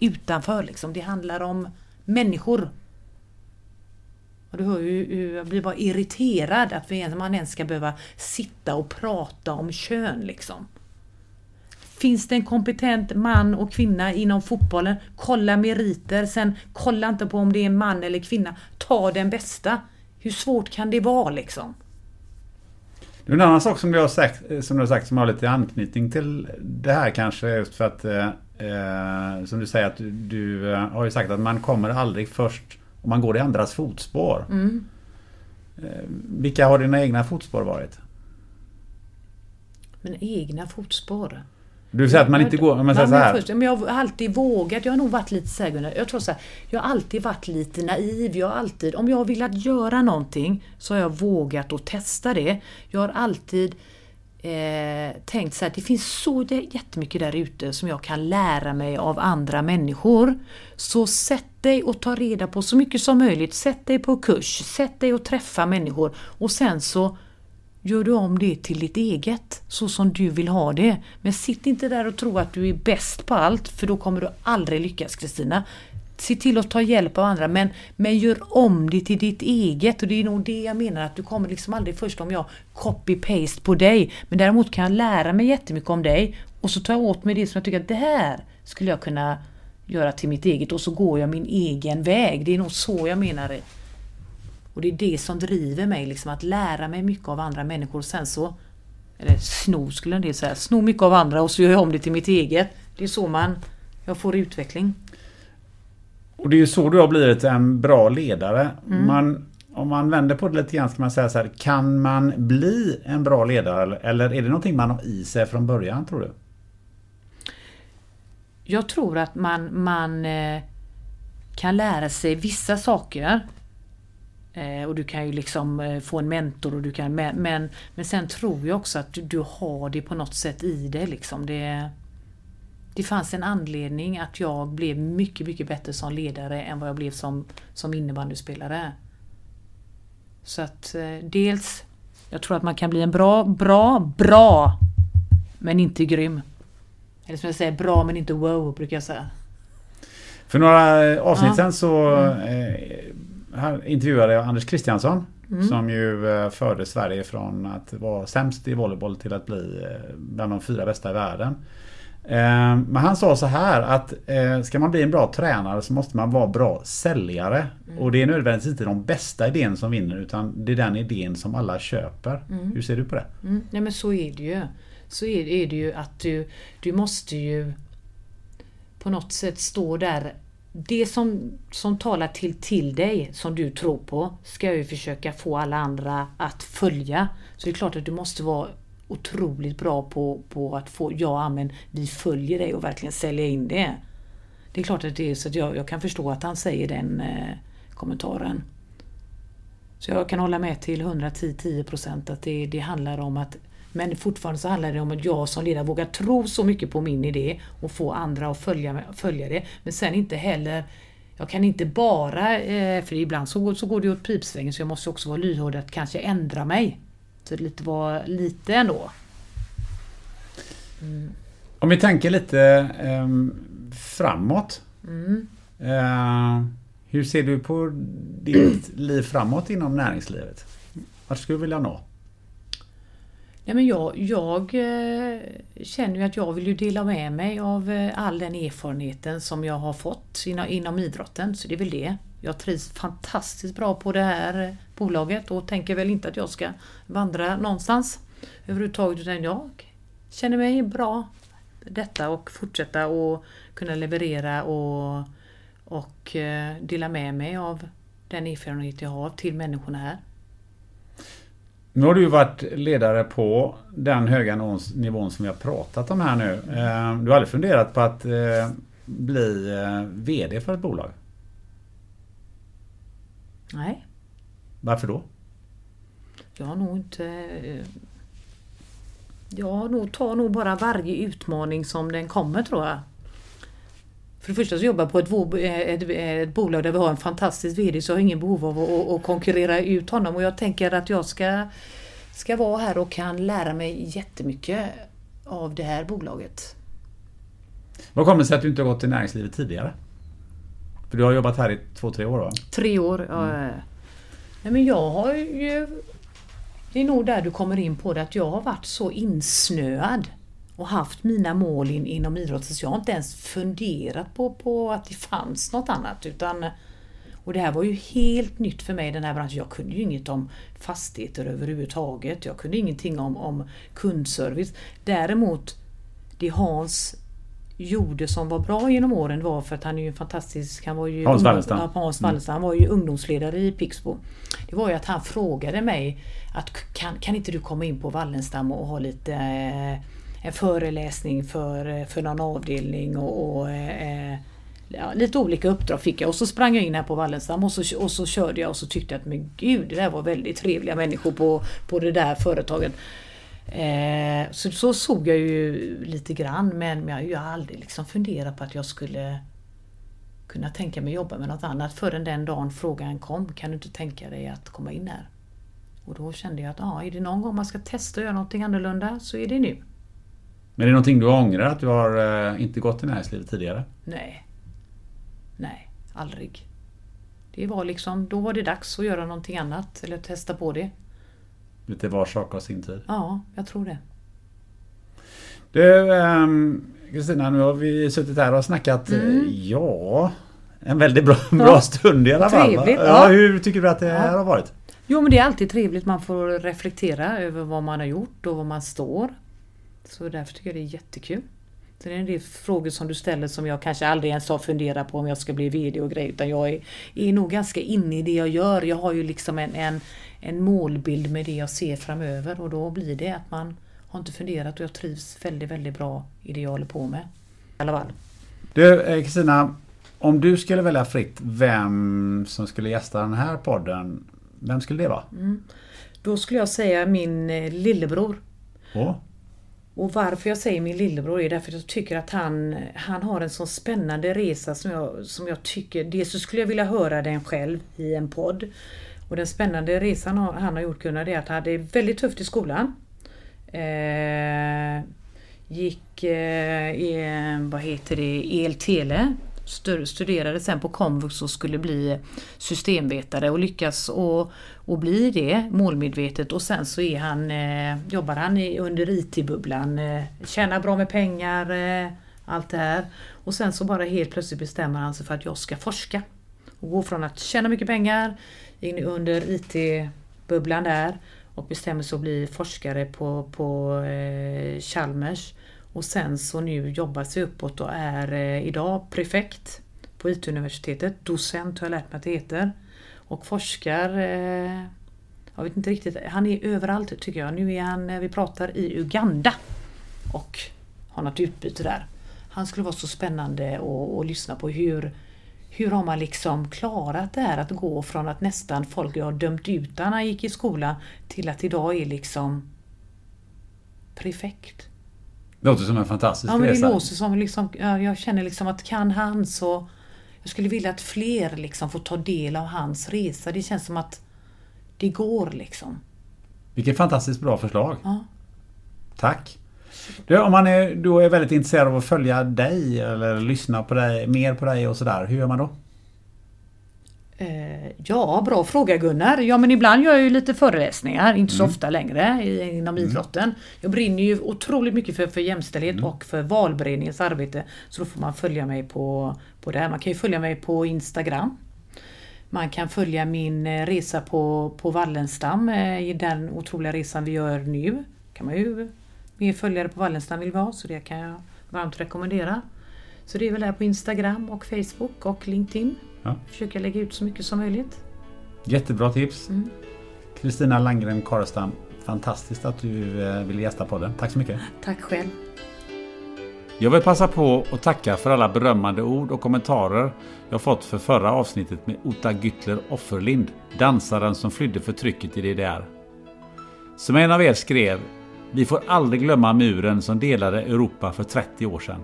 utanför liksom. Det handlar om människor. Och du hör ju jag blir bara irriterad att man ens ska behöva sitta och prata om kön liksom. Finns det en kompetent man och kvinna inom fotbollen, kolla meriter. Sen kolla inte på om det är en man eller kvinna. Ta den bästa. Hur svårt kan det vara liksom? En annan sak som du har sagt eh, som, du har sagt, som har lite anknytning till det här kanske just för att eh, eh som du säger att du, du eh, har ju sagt att man kommer aldrig först man går i andras fotspår. Mm. Eh, vilka har dina egna fotspår varit? Mina egna fotspår? Du säger att man inte går... Man säger så här. Först, men jag har alltid vågat. Jag har nog varit lite såhär Jag tror så här, Jag har alltid varit lite naiv. Jag har alltid... Om jag har velat göra någonting så har jag vågat att testa det. Jag har alltid eh, tänkt så här. Det finns så jättemycket där ute som jag kan lära mig av andra människor. Så sätt dig och ta reda på så mycket som möjligt. Sätt dig på kurs. Sätt dig och träffa människor. Och sen så gör du om det till ditt eget, så som du vill ha det. Men sitt inte där och tro att du är bäst på allt, för då kommer du aldrig lyckas Kristina. Se till att ta hjälp av andra, men, men gör om det till ditt eget. Och det är nog det jag menar, att du kommer liksom aldrig först om jag copy-paste på dig. Men däremot kan jag lära mig jättemycket om dig och så tar jag åt mig det som jag tycker att det här skulle jag kunna göra till mitt eget och så går jag min egen väg. Det är nog så jag menar det. Och det är det som driver mig, liksom att lära mig mycket av andra människor. och Sen så, eller sno skulle en del säga, sno mycket av andra och så gör jag om det till mitt eget. Det är så man, jag får utveckling. Och det är ju så du har blivit en bra ledare. Mm. Man, om man vänder på det lite grann ska man säga så här, kan man bli en bra ledare eller är det någonting man har i sig från början tror du? Jag tror att man, man eh, kan lära sig vissa saker Eh, och du kan ju liksom eh, få en mentor och du kan, men, men, men sen tror jag också att du, du har det på något sätt i dig liksom. Det, det fanns en anledning att jag blev mycket, mycket bättre som ledare än vad jag blev som, som innebandyspelare. Så att eh, dels, jag tror att man kan bli en bra, bra, bra, men inte grym. Eller som jag säger, bra men inte wow, brukar jag säga. För några avsnitt ja. sen så mm här intervjuade jag Anders Kristiansson. Mm. Som ju eh, förde Sverige från att vara sämst i volleyboll till att bli eh, bland de fyra bästa i världen. Eh, men han sa så här att ska man bli en bra tränare så måste man vara bra säljare. Mm. Och det är nödvändigtvis inte de bästa idén som vinner utan det är den idén som alla köper. Mm. Hur ser du på det? Mm. Nej men så är det ju. Så är det ju att du, du måste ju på något sätt stå där det som, som talar till, till dig, som du tror på, ska ju försöka få alla andra att följa. Så det är klart att du måste vara otroligt bra på, på att få, ja ah, men vi följer dig och verkligen sälja in det. Det är klart att det är så att jag, jag kan förstå att han säger den eh, kommentaren. Så jag kan hålla med till 110-10% att det, det handlar om att men fortfarande så handlar det om att jag som ledare vågar tro så mycket på min idé och få andra att följa, följa det. Men sen inte heller jag kan inte bara, eh, för ibland så, så går det åt pipsvängen så jag måste också vara lyhörd att kanske ändra mig. Lite var lite ändå. Mm. Om vi tänker lite eh, framåt. Mm. Eh, hur ser du på ditt liv framåt inom näringslivet? Vart skulle du vilja nå? Nej, men jag, jag eh, känner ju att jag vill ju dela med mig av eh, all den erfarenheten som jag har fått inom, inom idrotten. Så det är väl det. Jag trivs fantastiskt bra på det här bolaget och tänker väl inte att jag ska vandra någonstans överhuvudtaget utan jag känner mig bra detta och fortsätta och kunna leverera och, och eh, dela med mig av den erfarenhet jag har till människorna här. Nu har du ju varit ledare på den höga nivån som vi har pratat om här nu. Eh, du har aldrig funderat på att eh, bli VD för ett bolag? Nej. Varför då? Jag har nog inte... Jag nog, tar nog bara varje utmaning som den kommer tror jag. för det första så jobbar jag på ett, eh, ett, ett bolag där vi har en fantastisk VD så jag har ingen behov av att, att, att konkurrera ut honom och jag tänker att jag ska, ska vara här och kan lära mig jättemycket av det här bolaget. Vad kommer det sig att du inte har gått till näringslivet tidigare? För du har jobbat här i två, tre år va? Tre år. ja, Nej, men jag har ju... Det är nog där du kommer in på det att jag har varit så insnöad och haft mina mål in, inom idrotten så jag har inte ens funderat på, på att det fanns något annat. Utan, och det här var ju helt nytt för mig den här branschen. Jag kunde ju inget om fastigheter överhuvudtaget. Jag kunde ingenting om, om kundservice. Däremot det Hans gjorde som var bra genom åren var för att han är ju fantastisk... Han var ju Hans Wallenstam. Hans Wallenstam. Han var ju ungdomsledare i Pixbo. Det var ju att han frågade mig att kan, kan inte du komma in på Wallenstam och ha lite eh, en föreläsning för, eh, för någon avdelning och, och eh, ja, lite olika uppdrag fick jag och så sprang jag in här på Wallenstam och så, och så körde jag och så tyckte jag att men gud det där var väldigt trevliga människor på, på det där företaget. Eh, så, så såg jag ju lite grann men jag, jag har aldrig liksom funderat på att jag skulle kunna tänka mig jobba med något annat förrän den dagen frågan kom. Kan du inte tänka dig att komma in här? Och då kände jag att ja, är det någon gång man ska testa att göra någonting annorlunda så är det nu. Men är det någonting du ångrar att du har eh, inte gått till näringslivet tidigare? Nej. Nej, aldrig. Det var liksom, då var det dags att göra någonting annat eller testa på det. Lite var sak har sin tid. Ja, jag tror det. Du ehm, Kristina, nu har vi suttit här och snackat, eh, ja, en väldigt bra, bra stund i alla fall. Trevligt, Ja, ja. hur tycker du att det här har varit? Jo men det är alltid trevligt, man får reflektera över vad man har gjort och var man står. Så därför tycker jag det är jättekul. Sen är det en del frågor som du ställer som jag kanske aldrig ens har funderat på om jag ska bli VD och grejer. Utan jag är, är nog ganska inne i det jag gör. Jag har ju liksom en, en, en målbild med det jag ser framöver och då blir det att man har inte funderat och jag trivs väldigt, väldigt bra i det jag håller på med. I alla fall. Du eh, Kristina, om du skulle välja fritt vem som skulle gästa den här podden, vem skulle det vara? Då skulle jag säga min eh, lillebror. Åh, Och varför jag säger min lillebror är därför att jag tycker att han, han har en så spännande resa som jag, som jag tycker... Dels så skulle jag vilja höra den själv i en podd. Och den spännande resan han har gjort Gunnar det är att han hade väldigt tufft i skolan. Eh, gick eh, i, vad heter det, el-tele. Studerade sen på komvux och skulle bli systemvetare och lyckas och, och bli det målmedvetet och sen så är han, eh, jobbar han i, under IT-bubblan, eh, tjänar bra med pengar, eh, allt det här. Och sen så bara helt plötsligt bestämmer han sig för att jag ska forska. Och gå från att tjäna mycket pengar in under IT-bubblan där och bestämmer sig att bli forskare på, på eh, Chalmers. Och sen så nu jobbar sig uppåt och är eh, idag prefekt på IT-universitetet. Docent har jag lärt mig att det heter. Och forskar, eh, jag vet inte riktigt, han är överallt tycker jag. Nu är han, eh, vi pratar i Uganda och har något utbyte där. Han skulle vara så spännande att, att lyssna på hur, hur har man liksom klarat det här att gå från att nästan folk har dömt ut när han gick i skolan till att idag är liksom prefekt. det låter som en fantastisk Ja men det resa. låter som liksom, ja, jag känner liksom att kan han så Jag skulle vilja att fler liksom får ta del av hans resa. Det känns som att det går liksom. Vilket fantastiskt bra förslag. Ja. Tack. Du, om man är, då är väldigt intresserad av att följa dig eller lyssna på dig, mer på dig och sådär, hur gör man då? Eh, ja, bra fråga Gunnar. Ja men ibland gör jag ju lite föreläsningar, inte så Mm. ofta längre inom idrotten. Jag brinner ju otroligt mycket för, för jämställdhet Mm. och för valberedningens arbete. Så då får man följa mig på, på det här. Man kan ju följa mig på Instagram. Man kan följa min eh, resa på, på Wallenstam, eh, i den otroliga resan vi gör nu. kan man ju mer följare på Wallenstam vill vi ha, så det kan jag varmt rekommendera. Så det är väl där på Instagram och Facebook och LinkedIn. Ja. Försöka lägga ut så mycket som möjligt. Jättebra tips. Mm. Kristina Landgren Karestam, fantastiskt att du eh, ville gästa podden. Tack så mycket. Tack själv. Jag vill passa på att tacka för alla berömmande ord och kommentarer jag fått för förra avsnittet med Ota Güttler Offerlind, dansaren som flydde förtrycket i DDR. Som en av er skrev, vi får aldrig glömma muren som delade Europa för 30 år sedan.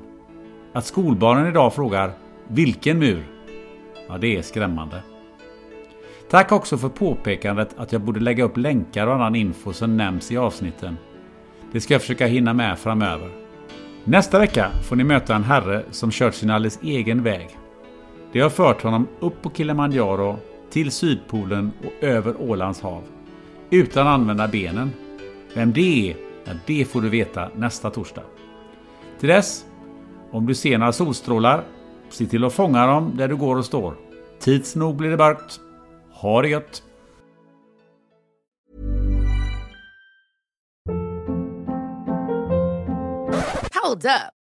Att skolbarnen idag frågar, Vilken mur? Ja, det är skrämmande. Tack också för påpekandet att jag borde lägga upp länkar och annan info som nämns i avsnitten. Det ska jag försöka hinna med framöver. Nästa vecka får ni möta en herre som kört sin alldeles egen väg. Det har fört honom upp på Kilimanjaro, till Sydpolen och över Ålands hav. Utan att använda benen. Vem det är, ja, det får du veta nästa torsdag. Till dess, om du ser några solstrålar, se till att fånga dem där du går och står. Tids nog blir det mörkt. Ha det gött! Hold up.